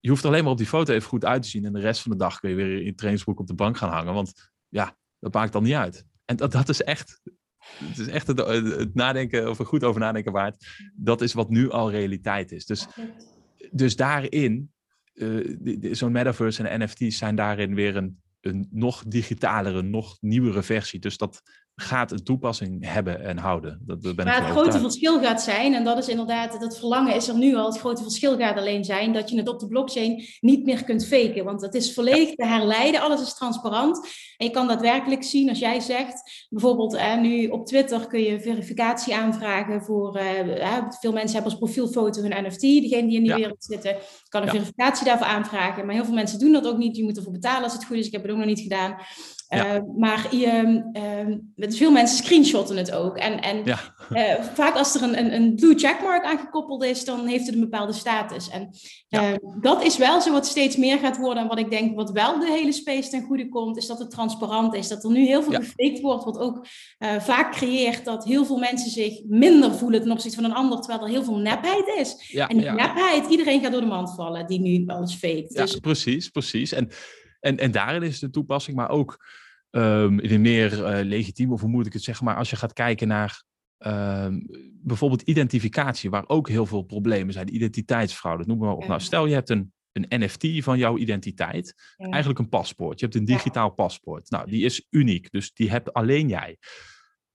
je hoeft alleen maar op die foto even goed uit te zien en de rest van de dag kun je weer in trainingsbroek op de bank gaan hangen. Want ja, dat maakt dan niet uit. En dat, dat is echt, het is echt het, het nadenken, of er goed over nadenken waard. Dat is wat nu al realiteit is. Dus, dus daarin, uh, zo'n metaverse en NFT's zijn daarin weer een, een nog digitalere, nog nieuwere versie. Dus dat, gaat een toepassing hebben en houden. Dat, dat ben maar het grote verschil gaat zijn, en dat is inderdaad, dat verlangen is er nu al, het grote verschil gaat alleen zijn dat je het op de blockchain niet meer kunt faken. Want het is volledig te herleiden, alles is transparant. En je kan daadwerkelijk zien als jij zegt, bijvoorbeeld eh, nu op Twitter kun je verificatie aanvragen voor, eh, veel mensen hebben als profielfoto hun NFT, diegenen die in die wereld zitten, kan een verificatie daarvoor aanvragen. Maar heel veel mensen doen dat ook niet, je moet ervoor betalen als het goed is, ik heb het ook nog niet gedaan. Ja. Uh, maar je, uh, veel mensen screenshotten het ook. En, en ja. uh, vaak als er een, een, een blue checkmark aangekoppeld is, dan heeft het een bepaalde status. En ja. dat is wel zo wat steeds meer gaat worden. En wat ik denk, wat wel de hele space ten goede komt, is dat het transparant is. Dat er nu heel veel ja. gefaked wordt, wat ook vaak creëert dat heel veel mensen zich minder voelen ten opzichte van een ander, terwijl er heel veel nepheid is. en die nepheid, iedereen gaat door de mand vallen die nu alles fake. Ja, dus, precies, precies. En en, en daarin is de toepassing, maar ook um, in een meer uh, legitiem, of hoe moet ik het zeggen, maar als je gaat kijken naar um, bijvoorbeeld identificatie, waar ook heel veel problemen zijn, identiteitsfraude, noem maar op. Nou, stel je hebt een, een NFT van jouw identiteit, eigenlijk een paspoort. Je hebt een digitaal paspoort. Nou, die is uniek, dus die hebt alleen jij.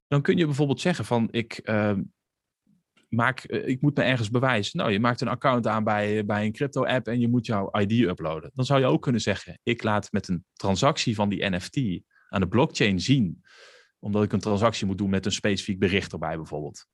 Dan kun je bijvoorbeeld zeggen van, ik, uh, maak, eh, ik moet me ergens bewijzen. Nou, je maakt een account aan bij, bij een crypto-app en je moet jouw ID uploaden. Dan zou je ook kunnen zeggen, ik laat met een transactie van die NFT aan de blockchain zien, omdat ik een transactie moet doen met een specifiek bericht erbij bijvoorbeeld.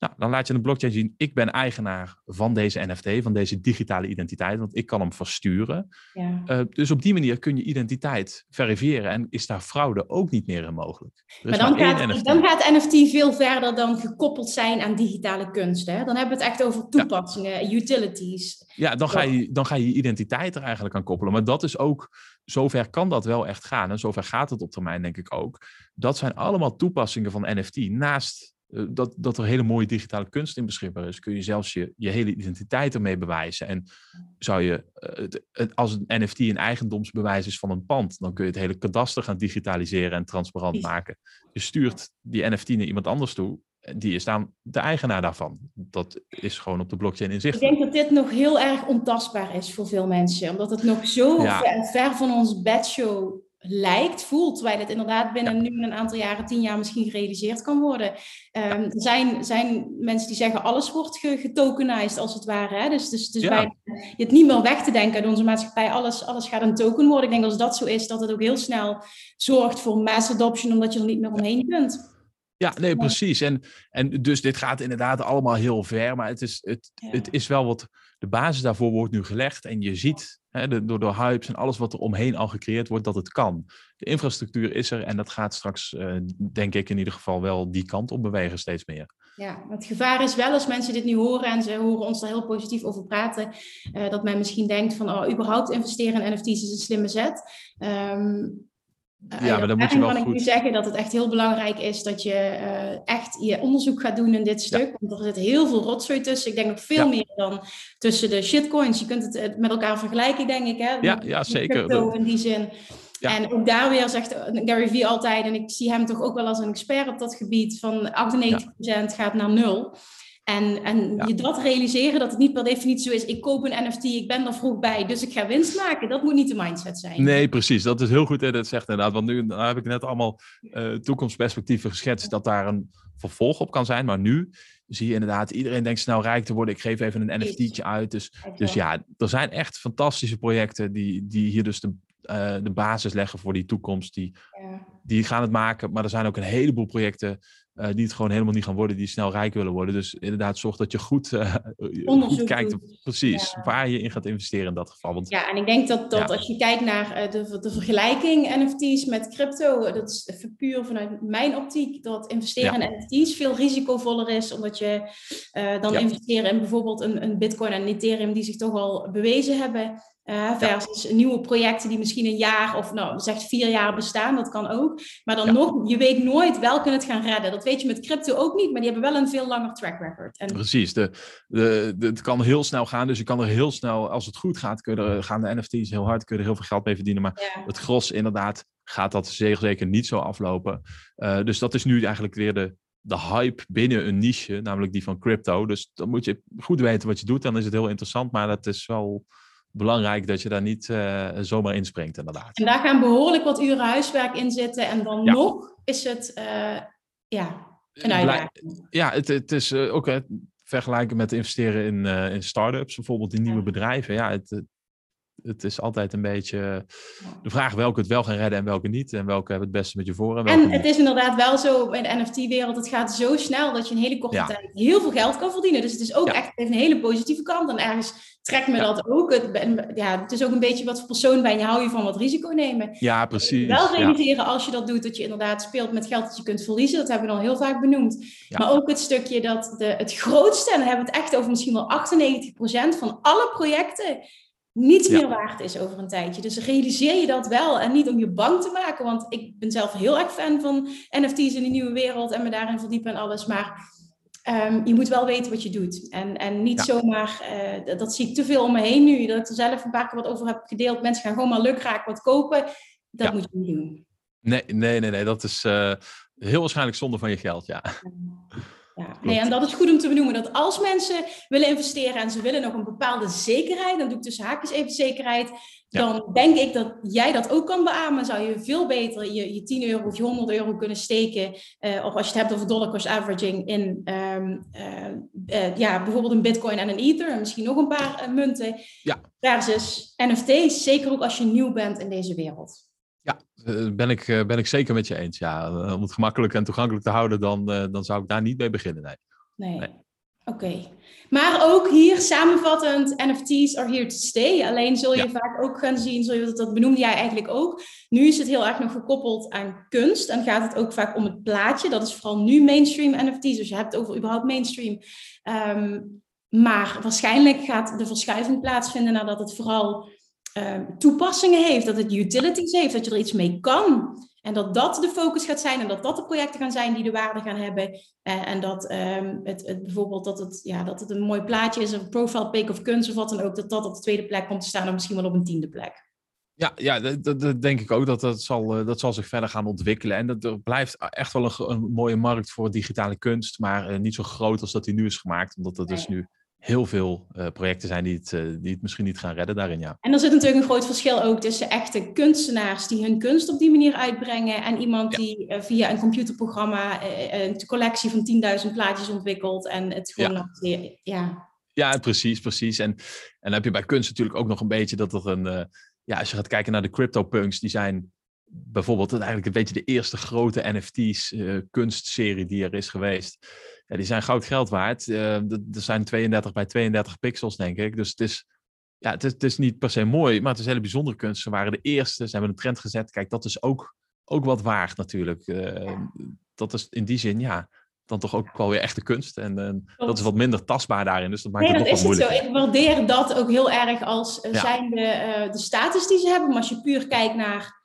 Nou, dan laat je een blockchain zien, ik ben eigenaar van deze NFT, van deze digitale identiteit, want ik kan hem versturen. Ja. Uh, dus op die manier kun je identiteit verifiëren en is daar fraude ook niet meer in mogelijk. maar dan, gaat, NFT. dan gaat NFT veel verder dan gekoppeld zijn aan digitale kunst. Hè? Dan hebben we het echt over toepassingen, ja. utilities. Ja, dan ga, je, dan ga je identiteit er eigenlijk aan koppelen. Maar dat is ook, zover kan dat wel echt gaan. En zover gaat het op termijn denk ik ook. Dat zijn allemaal toepassingen van NFT naast eh, dat, dat er hele mooie digitale kunst in beschikbaar is, kun je zelfs je, je hele identiteit ermee bewijzen. En zou je, uh, als een NFT een eigendomsbewijs is van een pand, dan kun je het hele kadaster gaan digitaliseren en transparant maken. Je stuurt die NFT naar iemand anders toe, die is dan de eigenaar daarvan. Dat is gewoon op de blockchain in zicht. Ik denk dat dit nog heel erg ontastbaar is voor veel mensen, omdat het nog zo ver, ver, van ons bedshow lijkt, voelt, terwijl het inderdaad binnen nu een aantal jaren, tien jaar misschien gerealiseerd kan worden. Um, er zijn, zijn mensen die zeggen alles wordt getokenized als het ware. Hè? Dus, dus, dus bij, je het niet meer weg te denken uit onze maatschappij, alles, alles gaat een token worden. Ik denk als dat zo is, dat het ook heel snel zorgt voor mass adoption, omdat je er niet meer omheen kunt. Ja, nee, precies. En, en dus dit gaat inderdaad allemaal heel ver, maar het is, het, het is wel wat, de basis daarvoor wordt nu gelegd en je ziet door de hypes en alles wat er omheen al gecreëerd wordt, dat het kan. De infrastructuur is er en dat gaat straks, uh, denk ik in ieder geval, wel die kant op bewegen steeds meer. Ja, het gevaar is wel als mensen dit nu horen en ze horen ons daar heel positief over praten, uh, dat men misschien denkt van, oh, überhaupt investeren in NFT's is een slimme zet. Um, ja, maar dan moet je wel kan goed... ik nu zeggen dat het echt heel belangrijk is dat je uh, echt je onderzoek gaat doen in dit stuk. Want er zit heel veel rotzooi tussen. Ik denk nog veel meer dan tussen de shitcoins. Je kunt het met elkaar vergelijken, denk ik. Hè? Ja, ja zeker. In die zin. En ook daar weer zegt Gary Vee altijd, en ik zie hem toch ook wel als een expert op dat gebied, van 98% gaat naar nul. En, en je dat realiseren, dat het niet per definitie zo is, ik koop een NFT, ik ben er vroeg bij, dus ik ga winst maken. Dat moet niet de mindset zijn. Nee, precies. Dat is heel goed dat het zegt inderdaad. Want nu heb ik net allemaal uh, toekomstperspectieven geschetst dat daar een vervolg op kan zijn. Maar nu zie je inderdaad, iedereen denkt snel rijk te worden. Ik geef even een NFT'tje uit. Dus, dus ja, er zijn echt fantastische projecten die, die hier dus de, uh, de basis leggen voor die toekomst. Die, ja. die gaan het maken. Maar er zijn ook een heleboel projecten uh, die het gewoon helemaal niet gaan worden, die snel rijk willen worden. Dus inderdaad, zorg dat je goed, uh, goed kijkt, precies, waar je in gaat investeren in dat geval. Want, ja, en ik denk dat, dat als je kijkt naar uh, de, de vergelijking NFT's met crypto, dat is puur vanuit mijn optiek, dat investeren in NFT's veel risicovoller is, omdat je dan investeren in bijvoorbeeld een, een Bitcoin en Ethereum die zich toch al bewezen hebben. Uh, versus nieuwe projecten die misschien een jaar of nou, zeg vier jaar bestaan, dat kan ook. Maar dan nog, je weet nooit welke het gaan redden. Dat weet je met crypto ook niet, maar die hebben wel een veel langer track record. En... Precies, de, de, de, het kan heel snel gaan, dus je kan er heel snel, als het goed gaat, kun je er, gaan de NFT's heel hard, kun je er heel veel geld mee verdienen. Maar het gros inderdaad gaat dat zeker niet zo aflopen. Uh, dus dat is nu eigenlijk weer de, de hype binnen een niche, namelijk die van crypto. Dus dan moet je goed weten wat je doet, dan is het heel interessant, maar dat is wel belangrijk dat je daar niet uh, zomaar inspringt, inderdaad. En daar gaan behoorlijk wat uren huiswerk in zitten. En dan nog is het uh, ja, een uitdaging. Ja, het, het is ook het vergelijken met investeren in, in start-ups, bijvoorbeeld in nieuwe bedrijven. Ja, het, het is altijd een beetje de vraag welke het wel gaan redden en welke niet. En welke hebben het beste met je voor. En, en het is inderdaad wel zo in de NFT-wereld. Het gaat zo snel dat je in hele korte tijd heel veel geld kan verdienen. Dus het is ook echt een hele positieve kant. En ergens trekt me dat ook. Het, ja, het is ook een beetje wat voor persoon ben je. Hou je van wat risico nemen. Ja, precies. Wel realiseren als je dat doet, dat je inderdaad speelt met geld dat je kunt verliezen. Dat hebben we al heel vaak benoemd. Maar ook het stukje dat de, het grootste, en dan hebben we het echt over misschien wel 98% van alle projecten niets meer waard is over een tijdje. Dus realiseer je dat wel en niet om je bang te maken, want ik ben zelf heel erg fan van NFT's in de nieuwe wereld en me daarin verdiepen en alles, maar um, je moet wel weten wat je doet. En, en niet zomaar, uh, dat, dat, zie ik te veel om me heen nu, dat ik er zelf een paar keer wat over heb gedeeld. Mensen gaan gewoon maar lukraak wat kopen. Dat moet je niet doen. Nee, nee, nee, nee. dat is uh, heel waarschijnlijk zonde van je geld, ja. Ja, nee, en dat is goed om te benoemen. Dat als mensen willen investeren en ze willen nog een bepaalde zekerheid, dan doe ik tussen haakjes even zekerheid, dan denk ik dat jij dat ook kan beamen. Zou je veel beter je, je 10 euro of je 100 euro kunnen steken, uh, of als je het hebt over dollar cost averaging, in um, uh, ja, bijvoorbeeld een bitcoin en een ether, en misschien nog een paar munten, ja. versus NFT's, zeker ook als je nieuw bent in deze wereld. Eh, ben ik, eh, ben ik zeker met je eens. Ja, eh, om het gemakkelijk en toegankelijk te houden, dan, dan zou ik daar niet mee beginnen. Nee. nee. Oké. Maar ook hier samenvattend, NFT's are here to stay. Alleen zul je vaak ook gaan zien, zul je, dat benoemde jij eigenlijk ook. Nu is het heel erg nog gekoppeld aan kunst en gaat het ook vaak om het plaatje. Dat is vooral nu mainstream NFT's, dus je hebt het over überhaupt mainstream. Ehm, maar waarschijnlijk gaat de verschuiving plaatsvinden nadat het vooral Ehm, toepassingen heeft, dat het utilities heeft, dat je er iets mee kan. En dat dat de focus gaat zijn en dat dat de projecten gaan zijn die de waarde gaan hebben. Uh, en dat ehm, het, het, bijvoorbeeld dat het, ja, dat het een mooi plaatje is, een profile pic of kunst of wat dan ook, dat dat op de tweede plek komt te staan of misschien wel op een tiende plek. Ja, ja dat, dat, denk ik ook. Dat, dat, zal, eh, dat zal zich verder gaan ontwikkelen. En dat, er blijft echt wel een, een mooie markt voor digitale kunst, maar uh, niet zo groot als dat die nu is gemaakt. Omdat er dus nu heel veel uh, projecten zijn die het, uh, die het misschien niet gaan redden daarin. Ja. En er zit natuurlijk een groot verschil ook tussen echte kunstenaars die hun kunst op die manier uitbrengen en iemand die uh, via een computerprogramma een collectie van 10.000 plaatjes ontwikkelt en het gewoon ja. ja. Ja, precies, precies. En, en dan heb je bij kunst natuurlijk ook nog een beetje dat er een, ja, als je gaat kijken naar de CryptoPunks, die zijn bijvoorbeeld eigenlijk een beetje de eerste grote NFT's kunstserie die er is geweest ja, die zijn goud geld waard. Uh, er zijn 32 bij 32 pixels, denk ik. Dus het is, ja, het is, het is niet per se mooi, maar het is hele bijzondere kunst. Ze waren de eerste, ze hebben een trend gezet. Kijk, dat is ook, ook wat waard natuurlijk. Uh, dat is in die zin, ja, dan toch ook wel weer echte kunst. En uh, dat is wat minder tastbaar daarin, dus dat maakt nee, het nog wel moeilijk. Zo. Ik waardeer dat ook heel erg als ja. zijn de, de status die ze hebben. Maar als je puur kijkt naar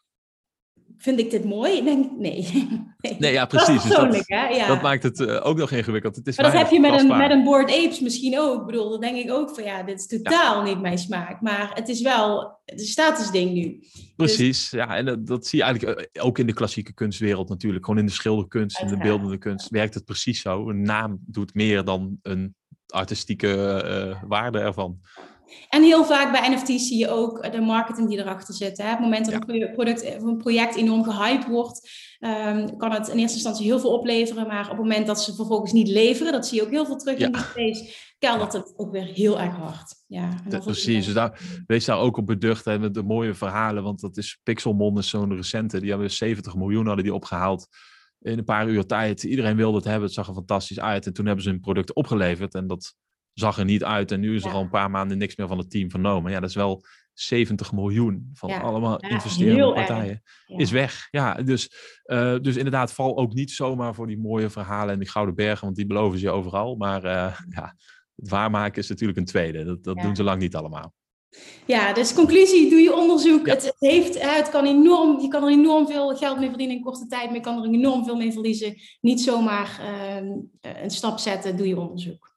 vind ik dit mooi? Ik denk, nee. (laughs) nee. ja, precies. Dat, dus dat, hè? Ja. dat maakt het uh, ook nog ingewikkeld. Het is maar dat heb je met een, met een Board Apes misschien ook. Ik bedoel, dan denk ik ook van ja, dit is totaal niet mijn smaak. Maar het is wel de statusding nu. Precies, dus... ja. En dat, dat, zie je eigenlijk eh, ook in de klassieke kunstwereld natuurlijk. Gewoon in de schilderkunst, in de beeldende kunst werkt het precies zo. Een naam doet meer dan een artistieke uh, waarde ervan. En heel vaak bij NFT's zie je ook de marketing die erachter zit. Hè? Op het moment dat een, product, een project enorm gehyped wordt, um, kan het in eerste instantie heel veel opleveren. Maar op het moment dat ze vervolgens niet leveren, dat zie je ook heel veel terug in die space, keldert het ook weer heel erg hard. Ja, precies, dus daar, wees daar ook op beducht met de mooie verhalen. Want dat is Pixelmon, is zo'n recente, die hebben 70 miljoen hadden die opgehaald in een paar uur tijd. Iedereen wilde het hebben, het zag er fantastisch uit. En toen hebben ze hun product opgeleverd en dat zag er niet uit. En nu is er al een paar maanden niks meer van het team vernomen. Ja, dat is wel 70 miljoen van allemaal investerende partijen. Is weg. Ja, dus, uh, dus inderdaad, val ook niet zomaar voor die mooie verhalen en die gouden bergen, want die beloven ze je overal. Maar uh, (laughs) ja, het waarmaken is natuurlijk een tweede. Dat, dat doen ze lang niet allemaal. Ja, dus conclusie, doe je onderzoek. Het, het, heeft, het kan enorm, je kan er enorm veel geld mee verdienen in korte tijd, maar je kan er enorm veel mee verliezen. Niet zomaar uh, een stap zetten, doe je onderzoek.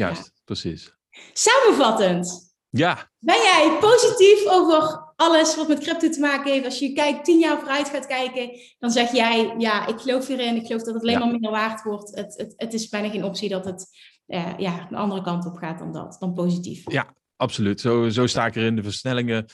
Juist, precies. Samenvattend. Ja. Ben jij positief over alles wat met crypto te maken heeft? Als je kijkt, tien jaar vooruit gaat kijken, dan zeg jij, ja, ik geloof hierin. Ik geloof dat het alleen maar minder waard wordt. Het, het, het is bijna geen optie dat het uh, ja, de andere kant op gaat dan dat, dan positief. Ja, absoluut. Zo, zo sta ik erin. De versnellingen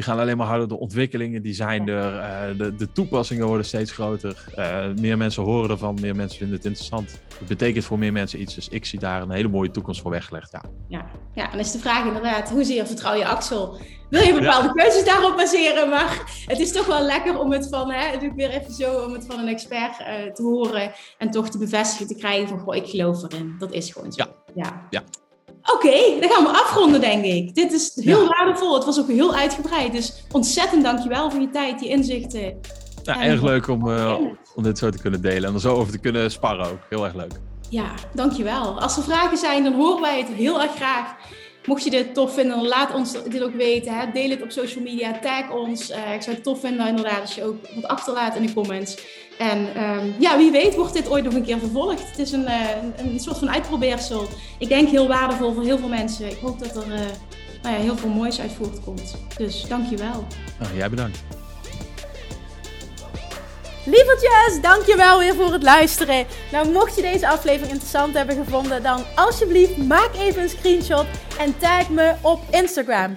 die gaan alleen maar harder. De ontwikkelingen die zijn er. Uh, de, de toepassingen worden steeds groter. Uh, meer mensen horen ervan, meer mensen vinden het interessant. Het betekent voor meer mensen iets. Dus ik zie daar een hele mooie toekomst voor weggelegd. Ja, ja. ja en is de vraag inderdaad, hoezeer vertrouw je Axel? Wil je bepaalde keuzes daarop baseren? Maar het is toch wel lekker om het van, hè, doe ik weer even zo, om het van een expert uh, te horen. En toch de bevestiging te krijgen van, goh, ik geloof erin. Dat is gewoon zo. Ja. ja. ja. Oké, dan gaan we afronden, denk ik. Dit is heel waardevol. Het was ook heel uitgebreid. Dus ontzettend dankjewel voor je tijd, je inzichten. Ja, erg leuk om, uh, om dit zo te kunnen delen en er zo over te kunnen sparren ook. Heel erg leuk. Ja, dankjewel. Als er vragen zijn, dan horen wij het heel erg graag. Mocht je dit tof vinden, laat ons dit ook weten. Hè. Deel het op social media, tag ons. Uh, ik zou het tof vinden inderdaad als je ook wat achterlaat in de comments. En um, ja, wie weet wordt dit ooit nog een keer vervolgd. Het is een, uh, een soort van uitprobeersel. Ik denk heel waardevol voor heel veel mensen. Ik hoop dat er uh, nou ja, heel veel moois uit voortkomt. Dus dankjewel. Nou, jij bedankt. Lievertjes, dankjewel weer voor het luisteren. Nou, mocht je deze aflevering interessant hebben gevonden, dan alsjeblieft maak even een screenshot en tag me op Instagram.